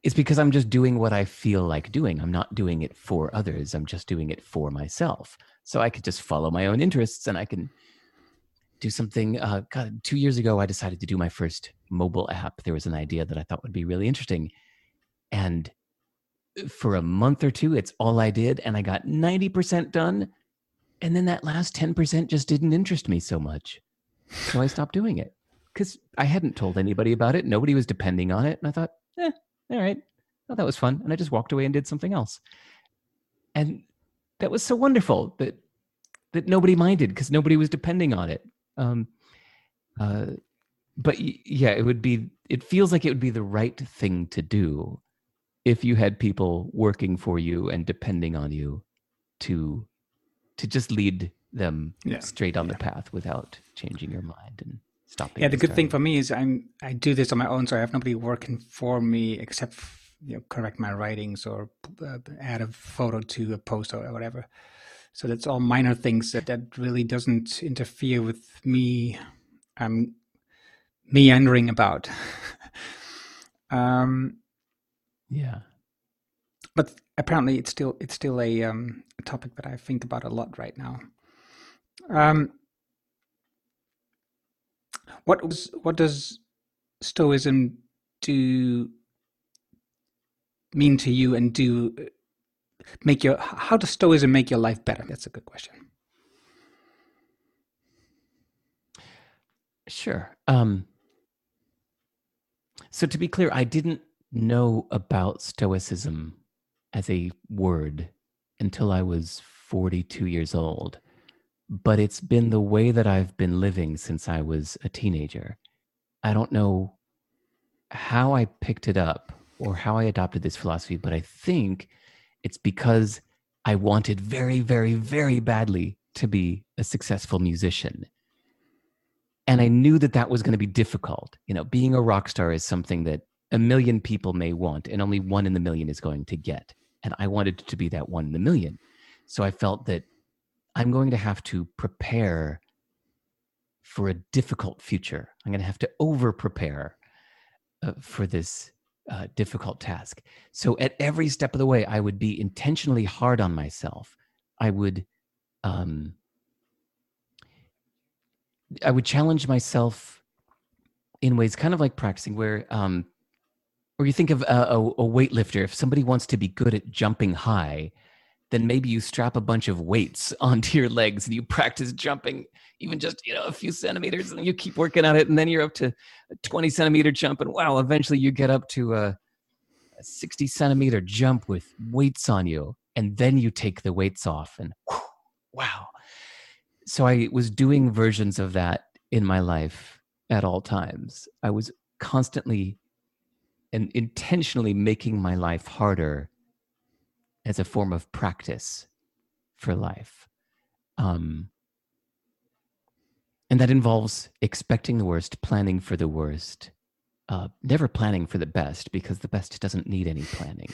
it's because I'm just doing what I feel like doing. I'm not doing it for others. I'm just doing it for myself. So I could just follow my own interests and I can do something. Uh, God, two years ago, I decided to do my first mobile app. There was an idea that I thought would be really interesting. And for a month or two, it's all I did. And I got 90% done. And then that last 10% just didn't interest me so much. So I stopped doing it because I hadn't told anybody about it. Nobody was depending on it. And I thought, eh, all right, oh, that was fun. And I just walked away and did something else. And that was so wonderful that that nobody minded because nobody was depending on it. Um, uh, but yeah, it would be. It feels like it would be the right thing to do if you had people working for you and depending on you to to just lead them yeah. straight on yeah. the path without changing your mind and stopping. Yeah, the good thing for me is I'm I do this on my own, so I have nobody working for me except you know, correct my writings or uh, add a photo to a post or whatever. So that's all minor things that, that really doesn't interfere with me um, meandering about. um, yeah, but apparently it's still it's still a, um, a topic that I think about a lot right now. Um, what was what does Stoicism do mean to you, and do make your how does Stoicism make your life better? That's a good question. Sure. Um, so to be clear, I didn't know about Stoicism as a word until I was 42 years old. But it's been the way that I've been living since I was a teenager. I don't know how I picked it up or how I adopted this philosophy, but I think it's because I wanted very, very, very badly to be a successful musician. And I mm. knew that that was going to be difficult. You know, being a rock star is something that a million people may want, and only one in the million is going to get. And I wanted to be that one in the million. So I felt that I'm going to have to prepare for a difficult future. I'm going to have to over prepare uh, for this uh, difficult task. So at every step of the way, I would be intentionally hard on myself. I would, um, I would challenge myself in ways kind of like practicing, where, um, you think of a, a, a weightlifter. If somebody wants to be good at jumping high, then maybe you strap a bunch of weights onto your legs and you practice jumping even just you know a few centimeters and you keep working on it and then you're up to a 20 centimeter jump and wow eventually you get up to a, a 60 centimeter jump with weights on you and then you take the weights off and whew, wow. So i was doing versions of that in my life at all times. I was constantly and intentionally making my life harder as a form of practice for life. Um, and that involves expecting the worst, planning for the worst, uh, never planning for the best because the best doesn't need any planning.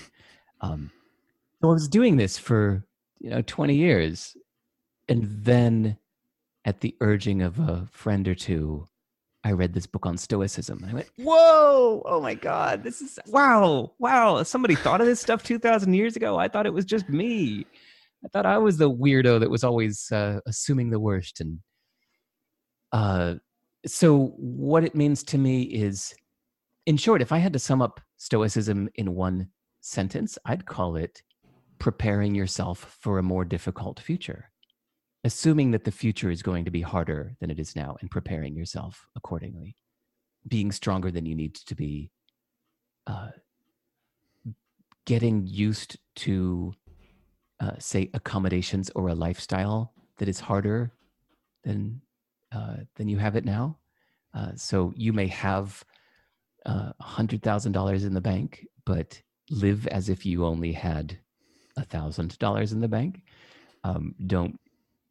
Um, so I was doing this for you know 20 years, and then at the urging of a friend or two, I read this book on Stoicism and I went, Whoa, oh my God, this is wow, wow. Somebody thought of this stuff 2,000 years ago. I thought it was just me. I thought I was the weirdo that was always uh, assuming the worst. And uh, so, what it means to me is, in short, if I had to sum up Stoicism in one sentence, I'd call it preparing yourself for a more difficult future assuming that the future is going to be harder than it is now and preparing yourself accordingly. Being stronger than you need to be uh, getting used to uh, say accommodations or a lifestyle that is harder than uh, than you have it now. Uh, so you may have uh, a hundred thousand dollars in the bank but live as if you only had a thousand dollars in the bank. Um, don't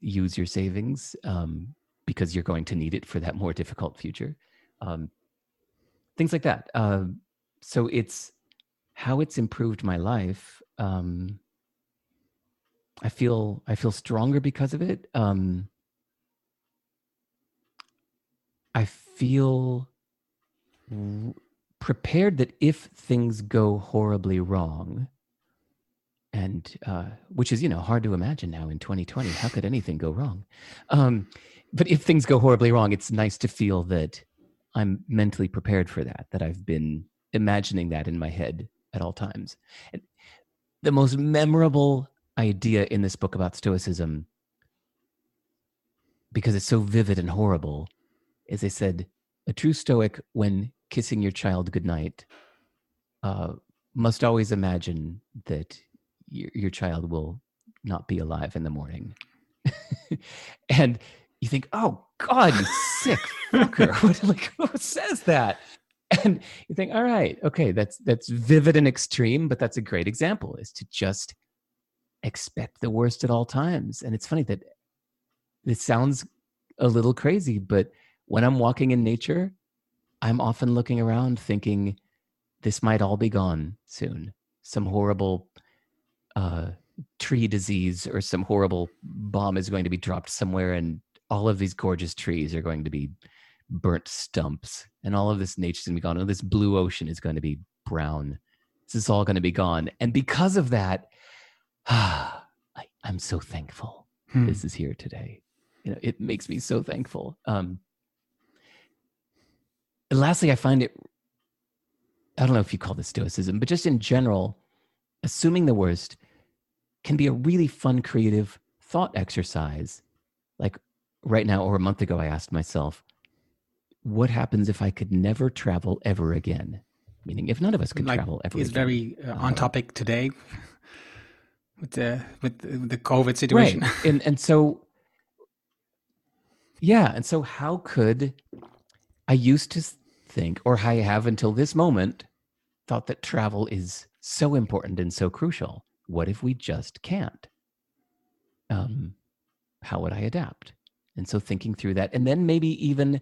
use your savings um, because you're going to need it for that more difficult future. Um, things like that. Uh, so it's how it's improved my life. Um, I feel I feel stronger because of it. Um, I feel r- prepared that if things go horribly wrong, and uh, which is you know hard to imagine now in 2020 how could anything go wrong? Um, but if things go horribly wrong it's nice to feel that i'm mentally prepared for that that i've been imagining that in my head at all times. And the most memorable idea in this book about stoicism because it's so vivid and horrible is they said a true stoic when kissing your child goodnight uh, must always imagine that your, your child will not be alive in the morning. and you think, oh God, you sick fucker. what, like, who says that? And you think, all right, okay, that's that's vivid and extreme, but that's a great example, is to just expect the worst at all times. And it's funny that it sounds a little crazy, but when I'm walking in nature, I'm often looking around thinking, this might all be gone soon. Some horrible uh, tree disease or some horrible bomb is going to be dropped somewhere, and all of these gorgeous trees are going to be burnt stumps, and all of this nature's going to be gone. And this blue ocean is going to be brown. This is all going to be gone. And because of that, I, I'm so thankful Hmm. this is here today. You know, it makes me so thankful. Um, and lastly, I find it, I don't know if you call this stoicism, but just in general, assuming the worst can be a really fun, creative thought exercise. Like right now or a month ago, I asked myself, what happens if I could never travel ever again? Meaning, if none of us could like travel ever again. it's again. very uh, on Uh, topic today with the with the, with the COVID situation. Right. and and so yeah, and so how could I used to think, or I have until this moment, thought that travel is so important and so crucial. What if we just can't? Um, how would I adapt? And so thinking through that, and then maybe even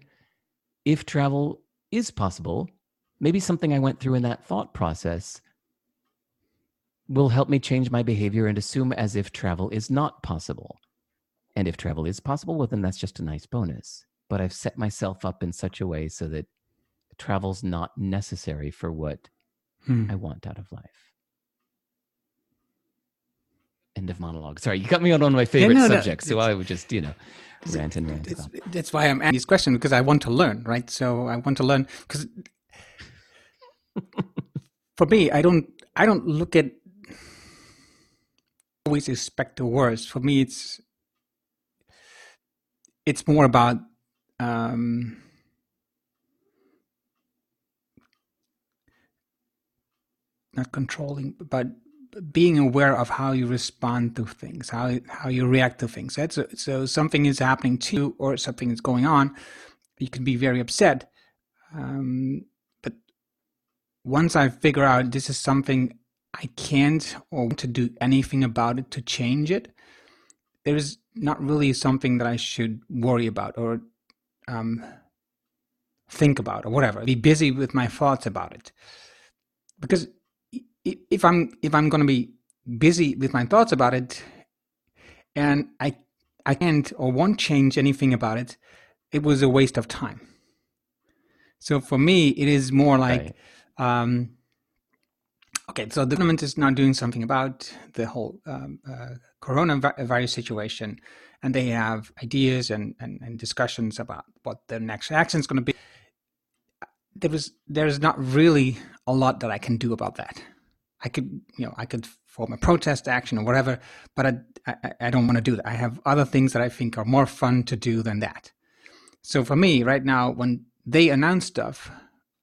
if travel is possible, maybe something I went through in that thought process will help me change my behavior and assume as if travel is not possible. And if travel is possible, well, then that's just a nice bonus. But I've set myself up in such a way so that travel's not necessary for what Hmm. I want out of life. End of monologue. Sorry, you got me on one of my favorite no, no, subjects, so I would just, you know, rant and rant about. that's why I'm asking this question because I want to learn, right? So I want to learn because for me, I don't I don't look at always expect the worst. For me, it's it's more about um, not controlling, but being aware of how you respond to things, how how you react to things. Right? So, so something is happening to you, or something is going on, you can be very upset. Um, but once I figure out this is something I can't or want to do anything about it to change it, there is not really something that I should worry about or um, think about or whatever. Be busy with my thoughts about it, because if I'm if I'm going to be busy with my thoughts about it, and I I can't or won't change anything about it, it was a waste of time. So for me, it is more like, um, okay, so the government is now doing something about the whole um, uh, coronavirus situation, and they have ideas and, and, and discussions about what the next action is going to be. There was there is not really a lot that I can do about that. I could you know I could form a protest action or whatever, but I I, I don't want to do that. I have other things that I think are more fun to do than that. So for me, right now, when they announce stuff,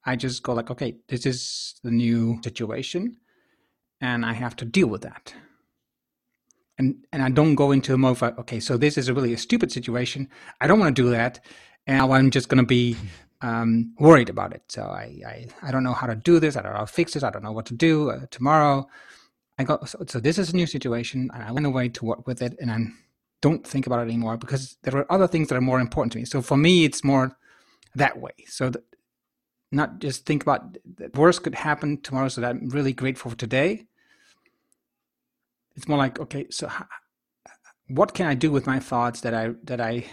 I just go like, okay, this is the new situation, and I have to deal with that. And and I don't go into a mode of okay, so this is a really a stupid situation. I don't want to do that, and I'm just going to be um, worried about it. So I, I I don't know how to do this. I don't know how to fix this. I don't know what to do uh, tomorrow. I go so, so this is a new situation, and I went away to work with it, and I don't think about it anymore because there are other things that are more important to me. So for me, it's more that way. So not just think about the worst could happen tomorrow, so that I'm really grateful for today. It's more like okay, so what can I do with my thoughts that I that I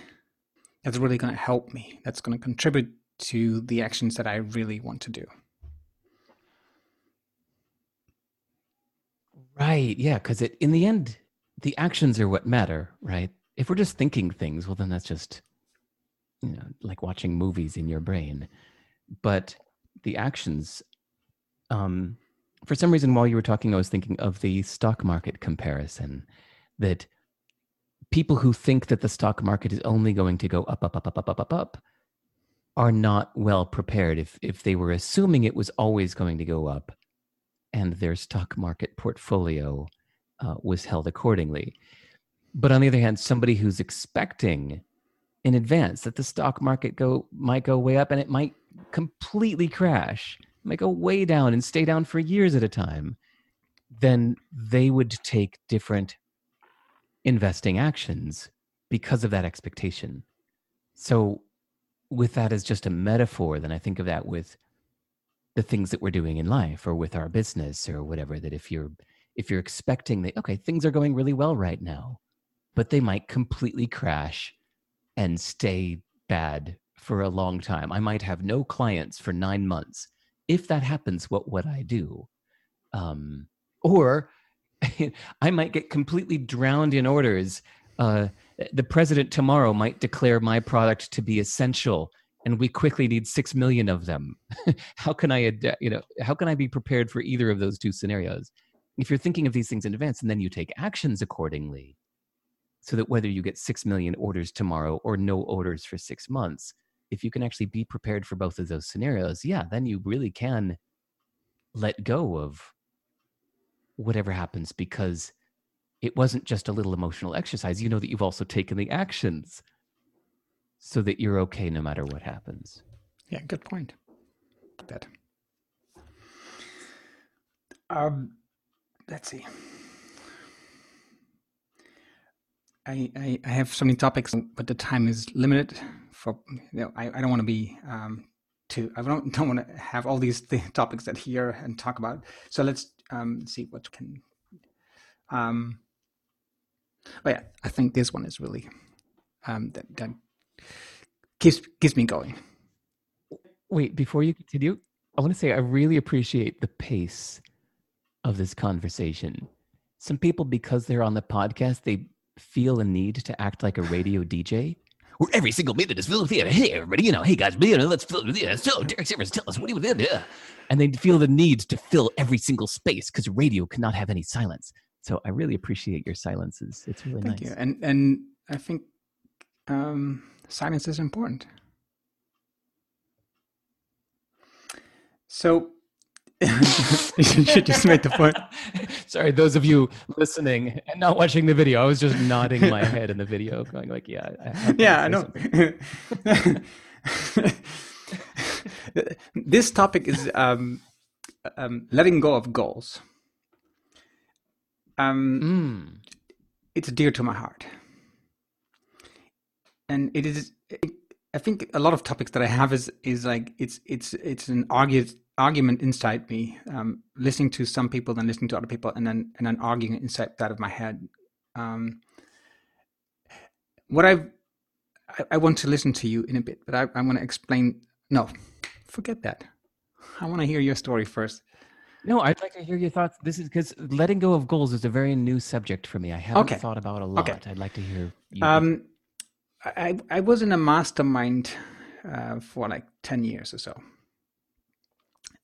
that's really going to help me? That's going to contribute to the actions that I really want to do. Right. Yeah. Because it in the end, the actions are what matter, right? If we're just thinking things, well, then that's just, you know, like watching movies in your brain. But the actions, um, for some reason, while you were talking, I was thinking of the stock market comparison that people who think that the stock market is only going to go up, up, up, up, up, up, up, up are not well prepared if if they were assuming it was always going to go up and their stock market portfolio uh, was held accordingly. But on the other hand, somebody who's expecting in advance that the stock market go might go way up and it might completely crash, might go way down and stay down for years at a time, then they would take different investing actions because of that expectation. So with that as just a metaphor, then I think of that with the things that we're doing in life or with our business or whatever that if you're if you're expecting that okay things are going really well right now but they might completely crash and stay bad for a long time. I might have no clients for 9 months. If that happens what would i do? Um or i might get completely drowned in orders uh the president tomorrow might declare my product to be essential and we quickly need 6 million of them. How can i you know how can i be prepared for either of those two scenarios? If you're thinking of these things in advance and then you take actions accordingly so that whether you get 6 million orders tomorrow or no orders for 6 months if you can actually be prepared for both of those scenarios yeah then you really can let go of whatever happens because it wasn't just a little emotional exercise you know that you've also taken the actions so that you're okay no matter what happens. Yeah, good point. That. Um, let's see. I, I, I have so many topics, but the time is limited. For you know, I, I don't want to be um, too. I don't don't want to have all these th- topics that here and talk about. So let's um, see what can. Um, but yeah, I think this one is really um, that that keeps keeps me going. Wait, before you continue, I want to say I really appreciate the pace of this conversation. Some people, because they're on the podcast, they feel a need to act like a radio DJ. Where every single minute is filled with yeah, hey everybody, you know, hey guys, you know, let's fill yeah, so Derek Sivers, tell us what you do? And they feel the need to fill every single space because radio cannot have any silence. So I really appreciate your silences. It's really Thank nice. you. And and I think um, silence is important. So you should just make the point. Sorry, those of you listening and not watching the video, I was just nodding my head in the video, going like, "Yeah, I, yeah, I know." this topic is um, um, letting go of goals. Um, mm. It's dear to my heart, and it is. It, I think a lot of topics that I have is is like it's it's it's an argument argument inside me, um, listening to some people, then listening to other people, and then and then arguing inside that of my head. Um, what I've, I I want to listen to you in a bit, but I, I want to explain. No, forget that. I want to hear your story first. No, I'd like to hear your thoughts. This is because letting go of goals is a very new subject for me. I haven't Okay. thought about a lot. Okay. I'd like to hear. You Um, I I was in a mastermind uh, for like ten years or so.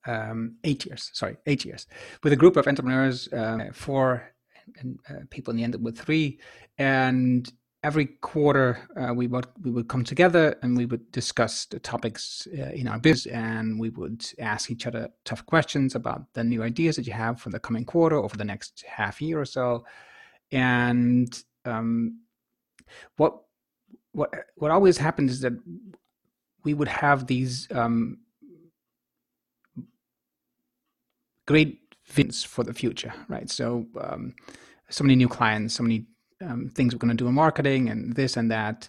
Um, eight years, sorry, eight years, with a group of entrepreneurs, uh, four and uh, people in the end with three, and every quarter uh, we would we would come together and we would discuss the topics uh, in our business, and we would ask each other tough questions about the new ideas that you have for the coming quarter or for the next half year or so, and um, what what what always happened is that we would have these um, great visions for the future, right? So um, so many new clients, so many um, things we're going to do in marketing, and this and that.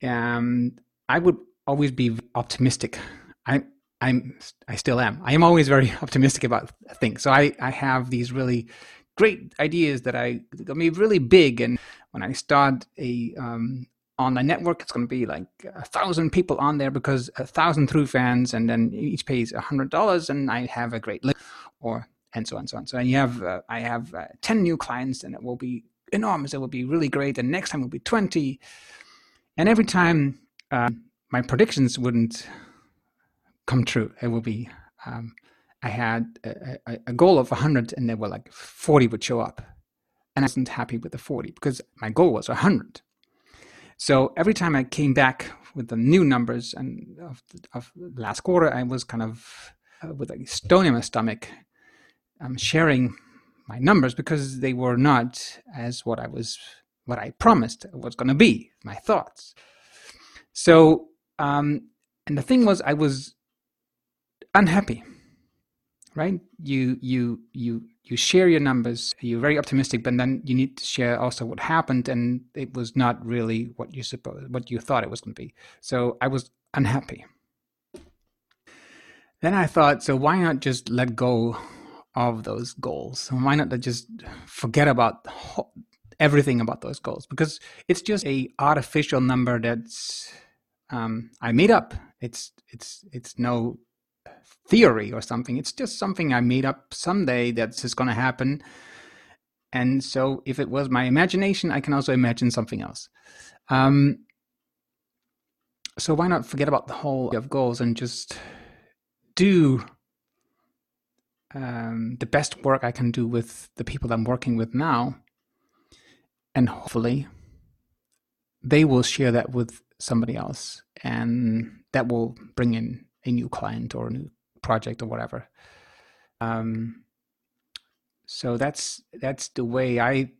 And I would always be optimistic. I I'm I still am. I am always very optimistic about things. So I I have these really great ideas that I gonna be really big. And when I start a um, online network, it's going to be like a thousand people on there because a thousand through fans, and then each pays a hundred dollars, and I have a great list, or and so on, so on. So and you have uh, I have uh, ten new clients, and it will be enormous. It will be really great, and next time it will be twenty. And every time uh, my predictions wouldn't come true, it will be. Um, I had a, a, goal of 100 and there were like 40 would show up. And I wasn't happy with the 40 because my goal was 100. So every time I came back with the new numbers and of, of last quarter, I was kind of uh, with a stone in my stomach, um, sharing my numbers because they were not as what I was, what I promised was going to be, my thoughts. So, um, and the thing was, I was unhappy right? You you you you share your numbers you're very optimistic but then you need to share also what happened and it was not really what you suppose what you thought it was going to be. So i was unhappy. Then I thought, so why not just let go of those goals? Why not just forget about everything about those goals? Because it's just a artificial number that's um, I made up. It's it's it's no theory or something. It's just something I made up someday that's just going to happen. And so, if it was my imagination, I can also imagine something else. Um, so why not forget about the whole of goals and just do um, the best work I can do with the people I'm working with now, and hopefully they will share that with somebody else, and that will bring in a new client or a new project or whatever. Um, so that's that's the way I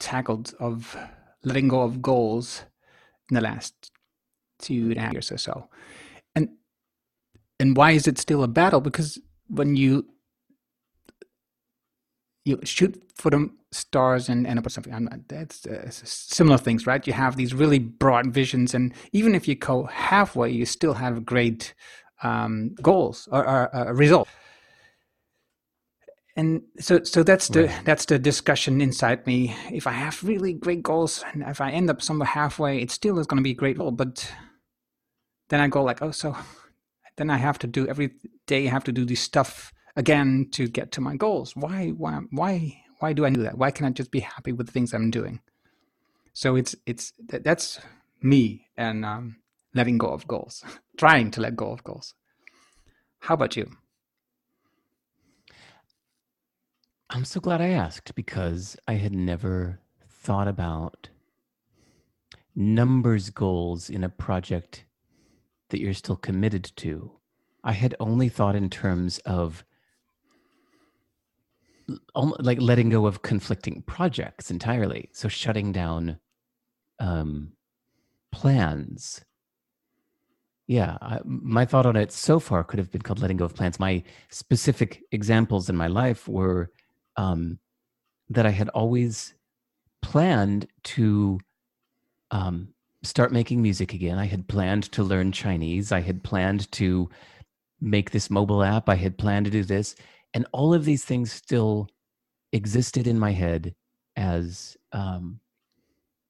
tackled of letting go of goals in the last two and a half years or so. And and why is it still a battle? Because when you you shoot for the stars and end up with something, I'm not, that's uh, similar things, right? You have these really broad visions, and even if you go halfway, you still have great um, goals or, or uh, result. And so, so that's the right. that's the discussion inside me. If I have really great goals, and if I end up somewhere halfway, it still is going to be a great goal. But then I go like, oh, so then I have to do every day. I have to do this stuff again to get to my goals. Why, why, why, why do I do that? Why can't I just be happy with the things I'm doing? So it's it's that's me and um, letting go of goals, trying to let go of goals. How about you? I'm so glad I asked because I had never thought about numbers goals in a project that you're still committed to. I had only thought in terms of like letting go of conflicting projects entirely. So shutting down um, plans. Yeah, I, my thought on it so far could have been called letting go of plans. My specific examples in my life were um, that I had always planned to um, start making music again. I had planned to learn Chinese. I had planned to make this mobile app. I had planned to do this. And all of these things still existed in my head as um,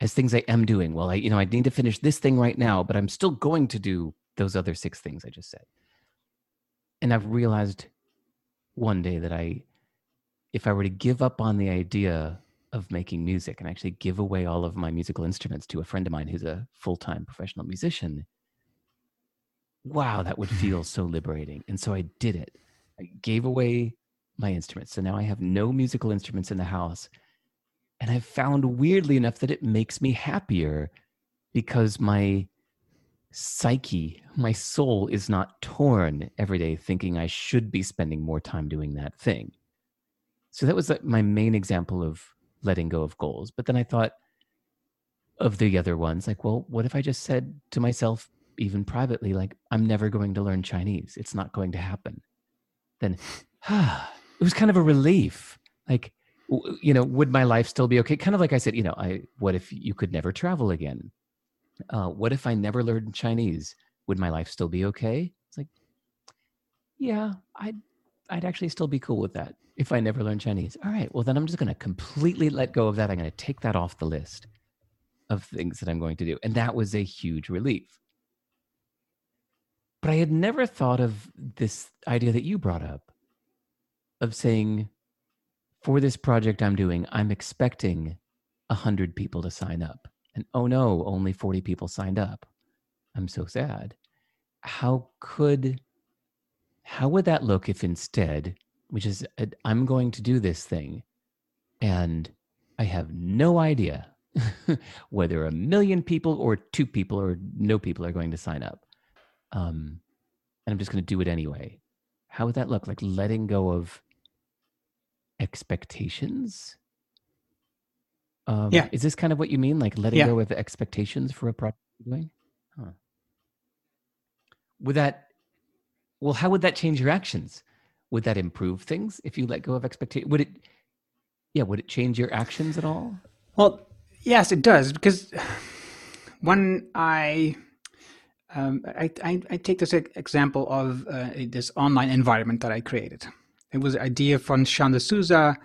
as things I am doing. Well, I you know I need to finish this thing right now, but I'm still going to do those other six things I just said. And I've realized one day that I, if I were to give up on the idea of making music and actually give away all of my musical instruments to a friend of mine who's a full-time professional musician wow that would feel so liberating and so i did it i gave away my instruments so now i have no musical instruments in the house and i've found weirdly enough that it makes me happier because my psyche my soul is not torn every day thinking i should be spending more time doing that thing so that was like my main example of letting go of goals. But then I thought of the other ones, like, well, what if I just said to myself, even privately, like, I'm never going to learn Chinese. It's not going to happen. Then it was kind of a relief. Like, you know, would my life still be okay? Kind of like I said, you know, I what if you could never travel again? Uh, what if I never learned Chinese? Would my life still be okay? It's like, yeah, I'd I'd actually still be cool with that if I never learned Chinese. All right, well, then I'm just going to completely let go of that. I'm going to take that off the list of things that I'm going to do. And that was a huge relief. But I had never thought of this idea that you brought up of saying, for this project I'm doing, I'm expecting 100 people to sign up. And oh no, only 40 people signed up. I'm so sad. How could how would that look if instead, which is, uh, I'm going to do this thing and I have no idea whether a million people or two people or no people are going to sign up. Um, and I'm just going to do it anyway. How would that look? Like letting go of expectations? Um, yeah. Is this kind of what you mean? Like letting yeah. go of expectations for a project you're doing? Huh. Would that well, how would that change your actions? Would that improve things if you let go of expectation? Would it, yeah, would it change your actions at all? Well, yes, it does because when I um, I, I, I, take this example of uh, this online environment that I created. It was an idea from Sean D'Souza,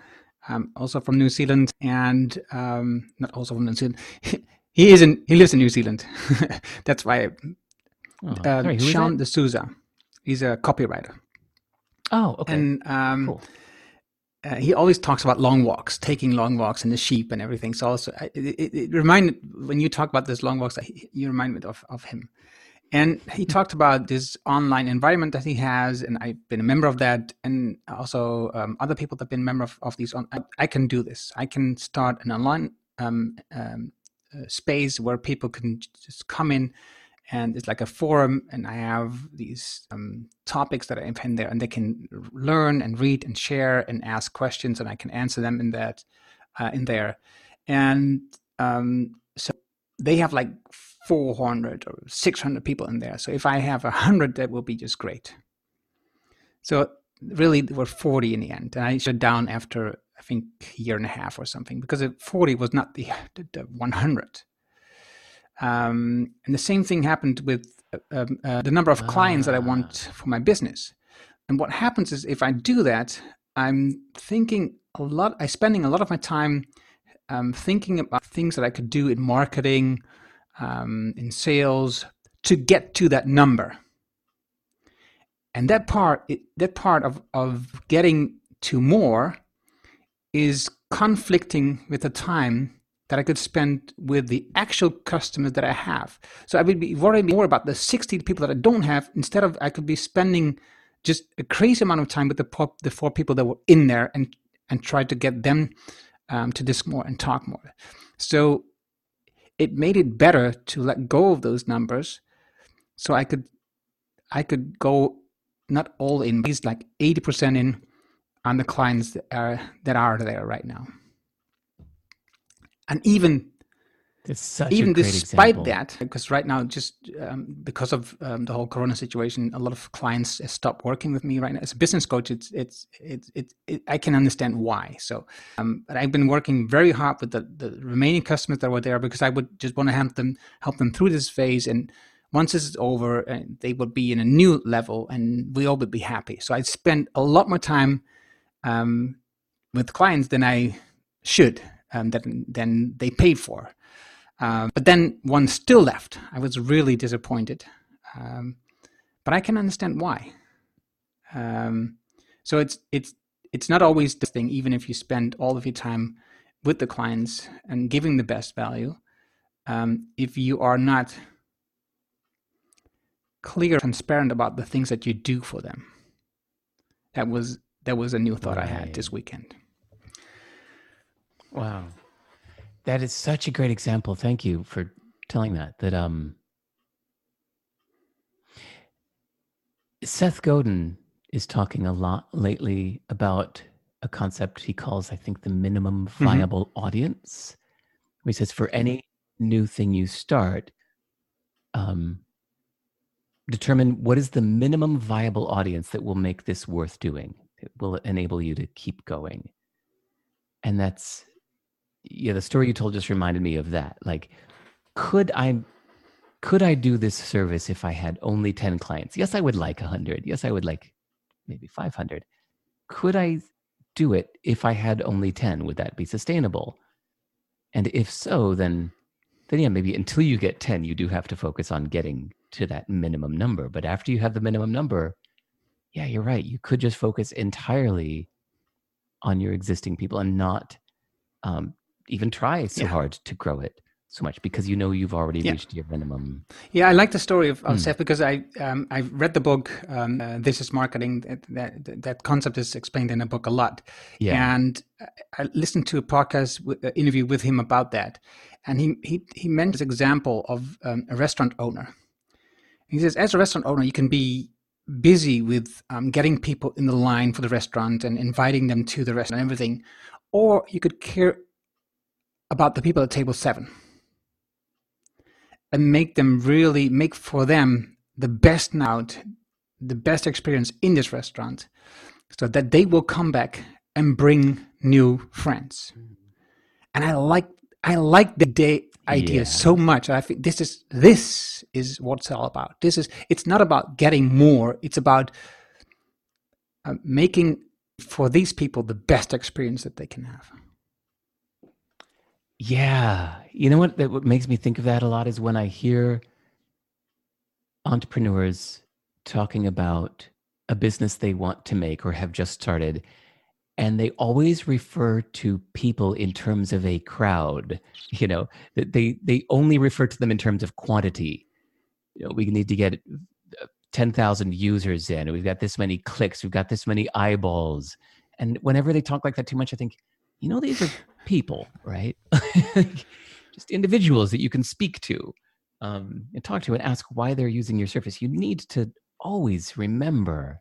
um, also from New Zealand, and um, not also from New Zealand. he is in, he lives in New Zealand. That's why. Oh, uh, sorry, Sean D'Souza. He's a copywriter. Oh, okay. And um, cool. uh, he always talks about long walks, taking long walks, and the sheep and everything. So also, it, it, it reminded when you talk about this long walks, you remind me of, of him. And he talked about this online environment that he has, and I've been a member of that, and also um, other people that have been member of, of these. On, I, can do this. I can start an online um, um, uh, space where people can just come in, and it's like a forum, and I have these um, topics that I in there, and they can learn and read and share and ask questions, and I can answer them in that uh, in there, and um, so they have like 400 or 600 people in there. So if I have 100, that will be just great. So really, there were 40 in the end. And I shut down after, I think, a year and a half or something because 40 was not the, the, the 100. Um, and the same thing happened with uh, um, uh, the number of clients that I want ah. for my business. And what happens is if I do that, I'm thinking a lot, I'm spending a lot of my time um, thinking about things that I could do in marketing um, in sales to get to that number. And that part, that part of, of getting to more is conflicting with the time that I could spend with the actual customers that I have. So I would be worrying more about the 60 people that I don't have instead of I could be spending just a crazy amount of time with the, the four people that were in there and, and try to get them um, to disc more and talk more. So it made it better to let go of those numbers. So i could i could go not all in but like 80% in on the clients that are that are there right now. And even even despite that because right now just um, because of um, the whole corona situation a lot of clients stop working with me right now. As a business coach it's it's it's, it's it, i can understand why. So um, but i've been working very hard with the, the remaining customers that were there because i would just want to help them help them through this phase. And once this is over uh, they would be in a new level and we all would be happy. So i spend a lot more time um, with clients than i should um, than, than they paid for um, but then one still left. I was really disappointed. Um, but I can understand why. Um, so it's it's it's not always the thing, even if you spend all of your time with the clients and giving the best value. Um, if you are not clear, transparent about the things that you do for them, that was that was a new thought right. I had this weekend. Wow. That is such a great example. Thank you for telling that. That um Seth Godin is talking a lot lately about a concept he calls, I think, the minimum mm-hmm. viable mm-hmm. audience. he says for any new thing you start, um, determine what is the minimum viable audience that will make this worth doing. It will enable you to keep going. And that's yeah, the story you told just reminded me of that. Like, could I could I do this service if I had only 10 clients? Yes, I would like 100. Yes, I would like maybe 500. Could I do it if I had only 10? Would that be sustainable? And if so, then then yeah, maybe until you get 10, you do have to focus on getting to that minimum number. But after you have the minimum number, yeah, you're right. You could just focus entirely on your existing people and not um, even try so yeah. hard to grow it so much because you know you've already yeah. reached your minimum. Yeah, I like the story of, of mm. Seth because I um, I read the book um, uh, This Is Marketing. That, that, that concept is explained in the book a lot. Yeah, and I listened to a podcast w- uh, interview with him about that, and he he he mentioned this example of um, a restaurant owner. He says, as a restaurant owner, you can be busy with um, getting people in the line for the restaurant and inviting them to the restaurant and everything, or you could care about the people at table seven and make them really make for them the best night, the best experience in this restaurant, so that they will come back and bring new friends. And I like I like the day idea Yeah. so much. I think this is this is what it's all about. This is it's not about getting more. It's about uh, making for these people the best experience that they can have. Yeah. You know what that what makes me think of that a lot is when I hear entrepreneurs talking about a business they want to make or have just started and they always refer to people in terms of a crowd, you know, that they they only refer to them in terms of quantity. You know, we need to get uh, 10,000 users in. We've got this many clicks, we've got this many eyeballs. And whenever they talk like that too much, I think, you know, these are people, right? Just individuals that you can speak to um, and talk to and ask why they're using your service. You need to always remember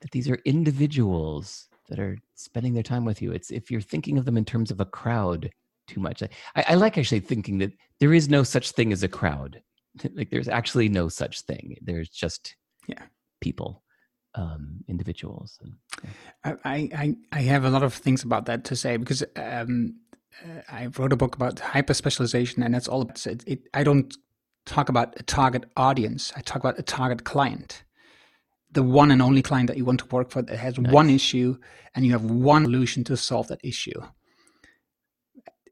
that these are individuals that are spending their time with you. It's if you're thinking of them in terms of a crowd too much. I, I like actually thinking that there is no such thing as a crowd. like there's actually no such thing. There's just Yeah. people, um, individuals. And, I, I, I- I have a lot of things about that to say because um, uh, I wrote a book about hyper specialization, and that's all. About, it, it, I don't talk about a target audience. I talk about a target client, the one and only client that you want to work for that has one issue, and you have one solution to solve that issue.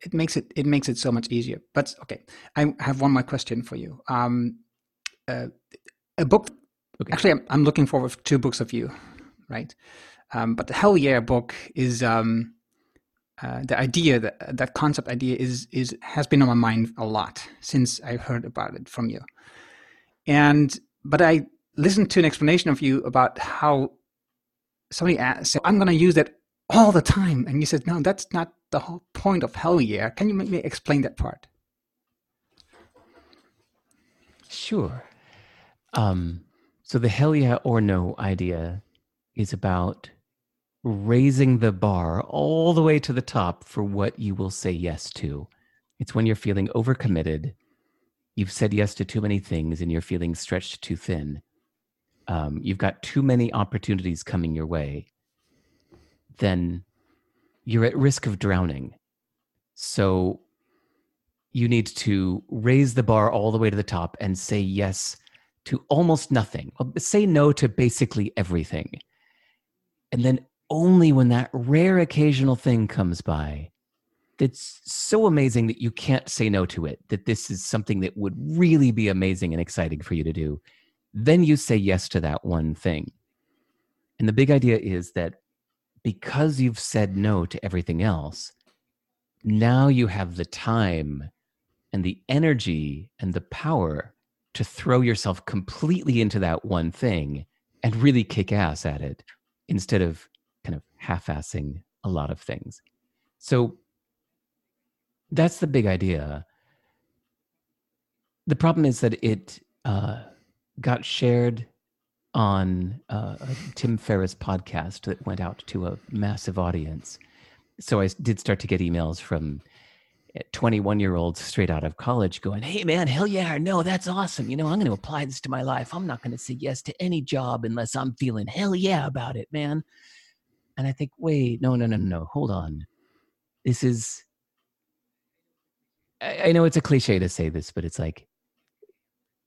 It makes it it makes it so much easier. But okay, I have one more question for you. Um, uh, a book. Okay. Actually, I'm, I'm looking forward to two books of you, right? Um, but the Hell Yeah book is um, uh, the idea that that concept idea is is has been on my mind a lot since I heard about it from you. And but I listened to an explanation of you about how somebody asked, "I'm going to use that all the time," and you said, "No, that's not the whole point of Hell Yeah." Can you maybe explain that part? Sure. Um, so the hell yeah or no idea is about raising the bar all the way to the top for what you will say yes to. It's when you're feeling overcommitted, you've said yes to too many things, and you're feeling stretched too thin. Um, you've got too many opportunities coming your way. Then you're at risk of drowning. So you need to raise the bar all the way to the top and say yes to almost nothing. Say no to basically everything. And then only when that rare occasional thing comes by that's so amazing that you can't say no to it, that this is something that would really be amazing and exciting for you to do, then you say yes to that one thing. And the big idea is that because you've said no to everything else, now you have the time and the energy and the power to throw yourself completely into that one thing and really kick ass at it instead of kind of half assing a lot of things. So that's the big idea. The problem is that it uh, got shared on uh, a Tim Ferriss podcast that went out to a massive audience. So I did start to get emails from 21 year olds straight out of college going, Hey man, hell yeah, no, that's awesome. You know, I'm going to apply this to my life. I'm not going to say yes to any job unless I'm feeling hell yeah about it, man. And I think, wait, no, no, no, no, hold on. This is, I, I know it's a cliche to say this, but it's like,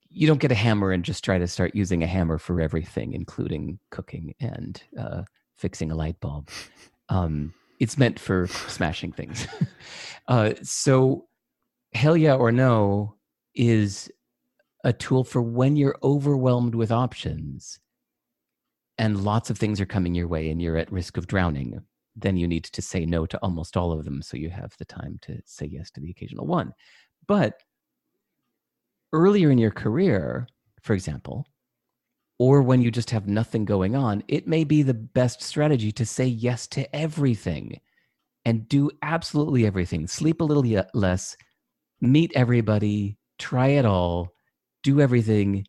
you don't get a hammer and just try to start using a hammer for everything, including cooking and uh, fixing a light bulb. Um, it's meant for smashing things. uh, so, hell yeah or no is a tool for when you're overwhelmed with options and lots of things are coming your way and you're at risk of drowning. Then you need to say no to almost all of them so you have the time to say yes to the occasional one. But earlier in your career, for example, or when you just have nothing going on, it may be the best strategy to say yes to everything and do absolutely everything. Sleep a little less, meet everybody, try it all, do everything,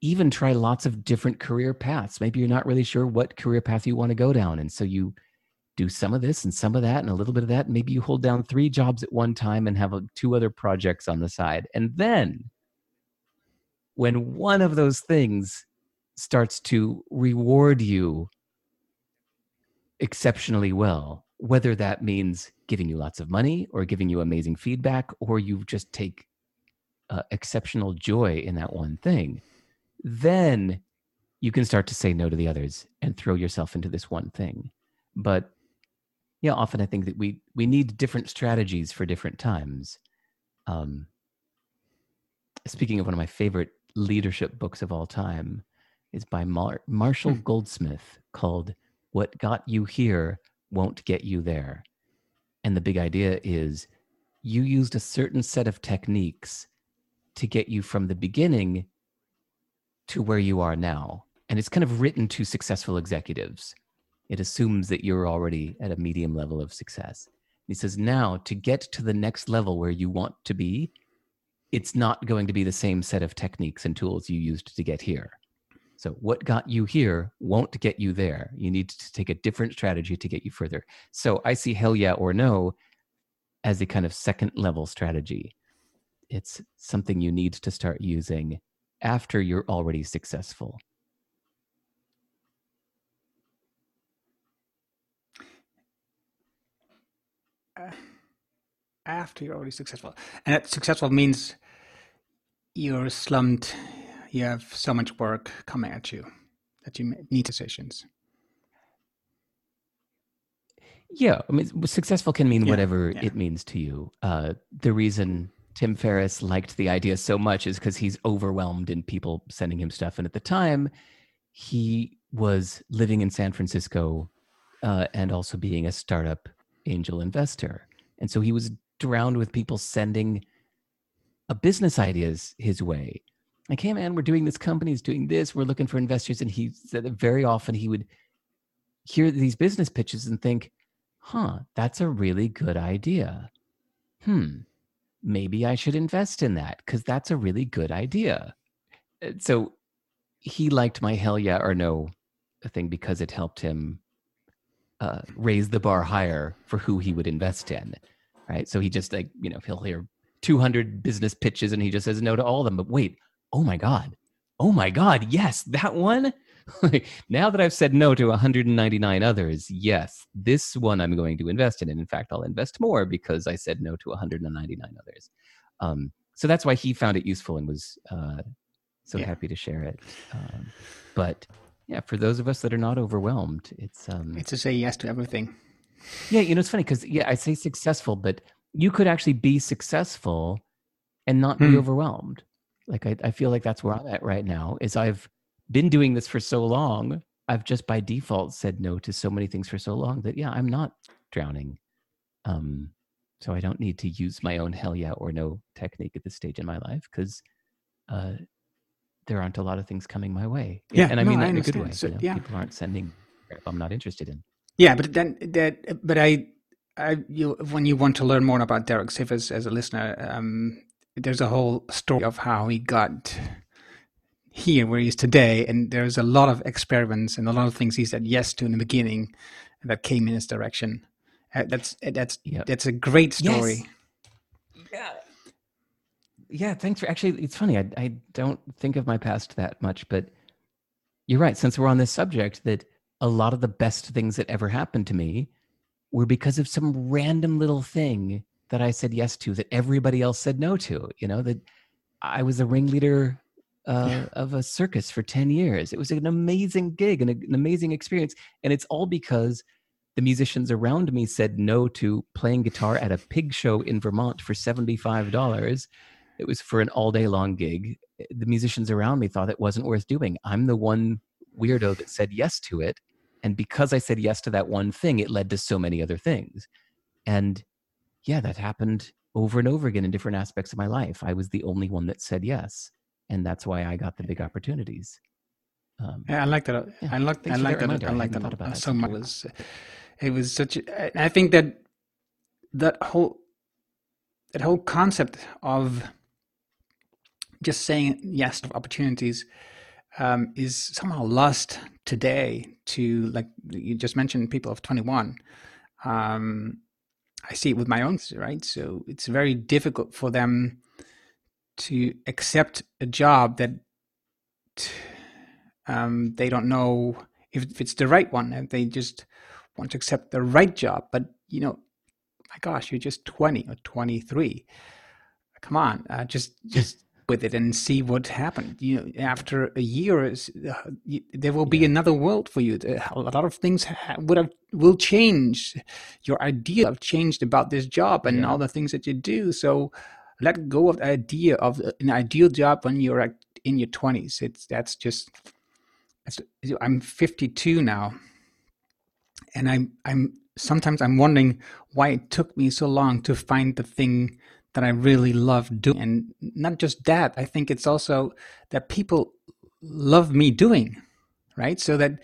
even try lots of different career paths. Maybe you're not really sure what career path you want to go down. And so you do some of this and some of that and a little bit of that. Maybe you hold down three jobs at one time and have uh, two other projects on the side. And then when one of those things starts to reward you exceptionally well, whether that means giving you lots of money or giving you amazing feedback, or you just take uh, exceptional joy in that one thing, then you can start to say no to the others and throw yourself into this one thing. But yeah, often I think that we we need different strategies for different times. Um, speaking of one of my favorite leadership books of all time, is by Mar- Marshall hmm. Goldsmith called "What Got You Here Won't Get You There," and the big idea is you used a certain set of techniques to get you from the beginning to where you are now. And it's kind of written to successful executives. It assumes that you're already at a medium level of success. He says, now to get to the next level where you want to be, it's not going to be the same set of techniques and tools you used to get here. So, what got you here won't get you there. You need to take a different strategy to get you further. So, I see hell yeah or no as a kind of second level strategy it's something you need to start using after you're already successful. Uh, after you're already successful. And successful means you're slumped, you have so much work coming at you that you need decisions. Yeah, I mean, successful can mean yeah, whatever yeah. it means to you. Uh, the reason Tim Ferriss liked the idea so much is because he's overwhelmed in people sending him stuff. And at the time, he was living in San Francisco uh, and also being a startup angel investor. And so he was drowned with people sending a business ideas his way. Like, hey man, we're doing this company's doing this, we're looking for investors. And he said that very often he would hear these business pitches and think, huh, that's a really good idea. Hmm, maybe I should invest in that because that's a really good idea. Uh, so he liked my hell yeah or no thing because it helped him uh, raise the bar higher for who he would invest in. Right. So he just like, you know, he'll hear 200 business pitches and he just says no to all of them. But wait, oh my God. Oh my God. Yes, that one. now that I've said no to 199 others, yes, this one I'm going to invest in. And in fact, I'll invest more because I said no to 199 others. Um, so that's why he found it useful and was uh, so yeah. happy to share it. Um, but yeah, for those of us that are not overwhelmed, it's um, it's to say yes to everything. Yeah, you know, it's funny because yeah, I say successful, but you could actually be successful and not hmm. be overwhelmed. Like I, I feel like that's where I'm at right now. Is I've been doing this for so long, I've just by default said no to so many things for so long that yeah, I'm not drowning. Um, so I don't need to use my own hell yeah or no technique at this stage in my life because uh, there aren't a lot of things coming my way. Yeah, and I no, mean that I in a good way. So, you know, yeah. people aren't sending crap I'm not interested in. Yeah, but then that, but I, I, you when you want to learn more about Derek Sivers as a listener, um, there's a whole story of how he got here where he is today. And there's a lot of experiments and a lot of things he said yes to in the beginning that came in his direction. Uh, that's uh, that's yep. that's a great story. Yes. Yeah. Yeah, thanks for actually it's funny. I I don't think of my past that much, but you're right. Since we're on this subject, that a lot of the best things that ever happened to me were because of some random little thing that I said yes to that everybody else said no to. You know, that I was a ringleader uh, yeah. of a circus for 10 years. It was an amazing gig and an amazing experience. And it's all because the musicians around me said no to playing guitar at a pig show in Vermont for $75. It was for an all day long gig. The musicians around me thought it wasn't worth doing. I'm the one weirdo that said yes to it. And because I said yes to that one thing, it led to so many other things. And yeah, that happened over and over again in different aspects of my life. I was the only one that said yes and that's why I got the big opportunities. Um, yeah, I like that. Yeah, I like. I like that. I like that, that so much. It was, it was such. A, I think that that whole that whole concept of just saying yes to opportunities um, is somehow lost today. To like you just mentioned, people of twenty one. Um, I see it with my own right. So it's very difficult for them to accept a job that um, they don't know if, it's the right one. And they just want to accept the right job. But you know, my gosh, you're just 20 or 23. Come on, uh, just just with it and see what happened. You know, after a year, uh, there will be yeah. another world for you. A lot of things would have will change. Your idea have changed about this job and yeah. all the things that you do. So let go of the idea of an ideal job when you're in your 20s. It's that's just. I'm 52 now, and I'm I'm sometimes I'm wondering why it took me so long to find the thing that I really love doing. And not just that, I think it's also that people love me doing, right? So that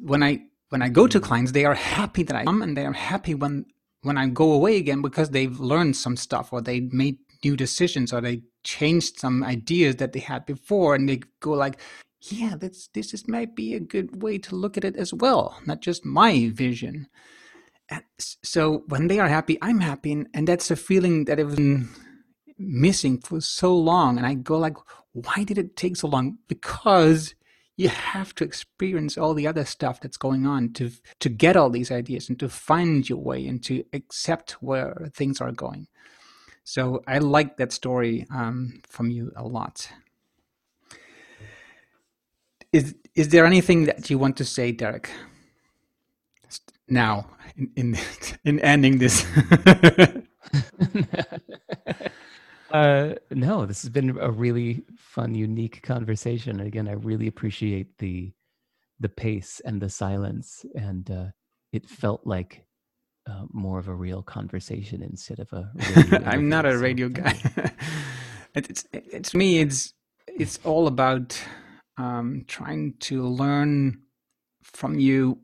when I when I go to clients, they are happy that I come and they are happy when when I go away again because they've learned some stuff or they made new decisions or they changed some ideas that they had before and they go like, yeah, this this is might be a good way to look at it as well, not just my vision so when they are happy, I'm happy, and, and that's a feeling that I've been missing for so long. And I go like, why did it take so long? Because you have to experience all the other stuff that's going on to to get all these ideas and to find your way and to accept where things are going. So I like that story um, from you a lot. Is is there anything that you want to say, Derek? Now, in in, in ending this. uh, no, this has been a really fun, unique conversation. Again, I really appreciate the the pace and the silence, and uh, it felt like uh, more of a real conversation instead of a. I'm not a radio guy. it's it's me. It's it's all about um, trying to learn from you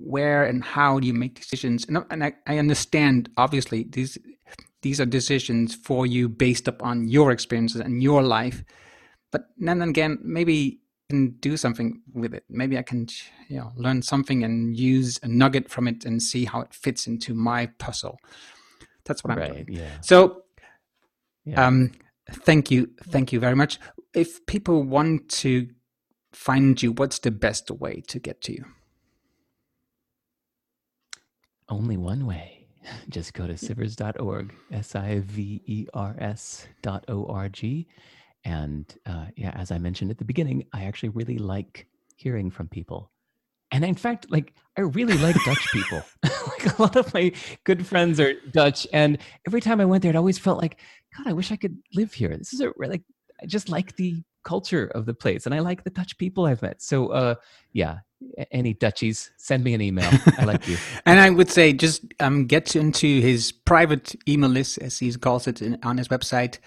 where and how do you make decisions? And, and I, I understand obviously these these are decisions for you based upon your experiences and your life. But then again maybe I can do something with it. Maybe i can you know learn something and use a nugget from it and see how it fits into my puzzle. That's what i'm right, doing yeah. so yeah. um thank you thank you very much. If people want to find you what's the best way to get to you only one way. Just go to sivers.org, S I V E R S dot O R G. And uh, yeah, as I mentioned at the beginning, I actually really like hearing from people. And in fact, like I really like Dutch people. like a lot of my good friends are Dutch, and every time I went there, it always felt like, God, I wish I could live here. This is a like I just like the culture of the place, and I like the Dutch people I've met. So, uh, yeah, any Dutchies, send me an email. I like you. and I would say just um, get into his private email list, as he calls it, in, on his website.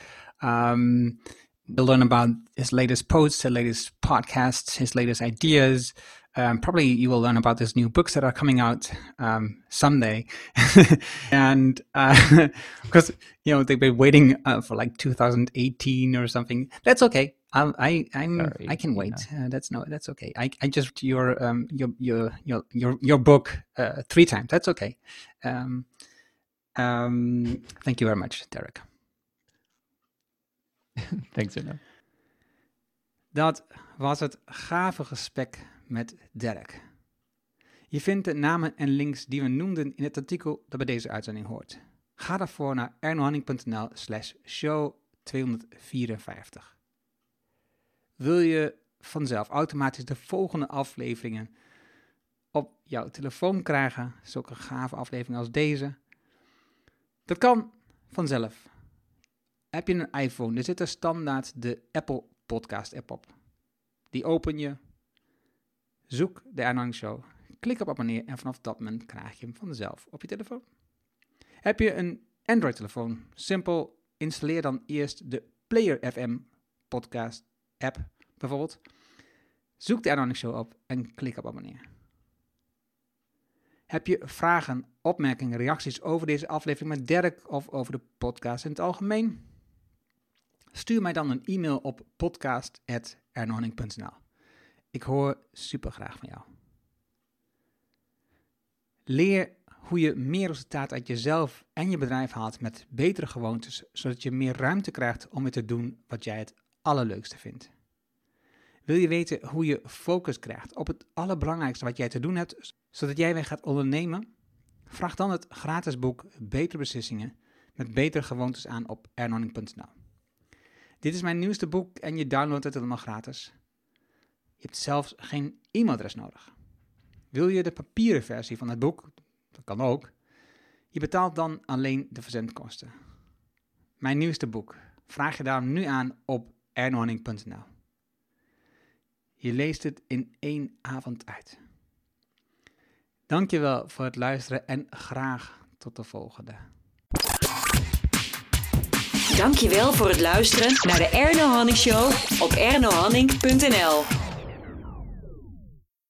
Um, you'll learn about his latest posts, his latest podcasts, his latest ideas. Um, probably you will learn about his new books that are coming out um, someday. and uh, because you know they've been waiting uh, for like 2018 or something. That's okay. Um, I I'm Sorry, I can wait. Uh, that's no, that's okay. I, I just your um your your your your your book uh, three times. That's okay. Um, um, thank you very much, Derek. Thanks. Dat was het gave gesprek met Derek. Je vindt de namen en links die we noemden in het artikel dat bij deze uitzending hoort. Ga daarvoor naar ernohanning.nl slash show 254. Wil je vanzelf automatisch de volgende afleveringen op jouw telefoon krijgen, zulke gave afleveringen als deze? Dat kan vanzelf. Heb je een iPhone, er zit er standaard de Apple Podcast app op. Die open je, zoek de Ernang Show, klik op abonneer en vanaf dat moment krijg je hem vanzelf op je telefoon. Heb je een Android-telefoon? Simpel, installeer dan eerst de Player FM podcast app bijvoorbeeld. Zoek de Ernang Show op en klik op abonneer. Heb je vragen, opmerkingen, reacties over deze aflevering met Dirk of over de podcast in het algemeen? Stuur mij dan een e-mail op podcast.ernohanning.nl. Ik hoor super graag van jou. Leer hoe je meer resultaat uit jezelf en je bedrijf haalt met betere gewoontes, zodat je meer ruimte krijgt om weer te doen wat jij het allerleukste vindt. Wil je weten hoe je focus krijgt op het allerbelangrijkste wat jij te doen hebt, zodat jij weer gaat ondernemen? Vraag dan het gratis boek Betere Beslissingen met betere gewoontes aan op ernorning.nl. Dit is mijn nieuwste boek en je downloadt het helemaal gratis. Je hebt zelfs geen e-mailadres nodig. Wil je de papieren versie van het boek? Dat kan ook. Je betaalt dan alleen de verzendkosten. Mijn nieuwste boek. Vraag je daarom nu aan op ernorning.nl. Je leest het in één avond uit. Dankjewel voor het luisteren en graag tot de volgende. Dankjewel voor het luisteren naar de Erno Hanning Show op ernohanning.nl.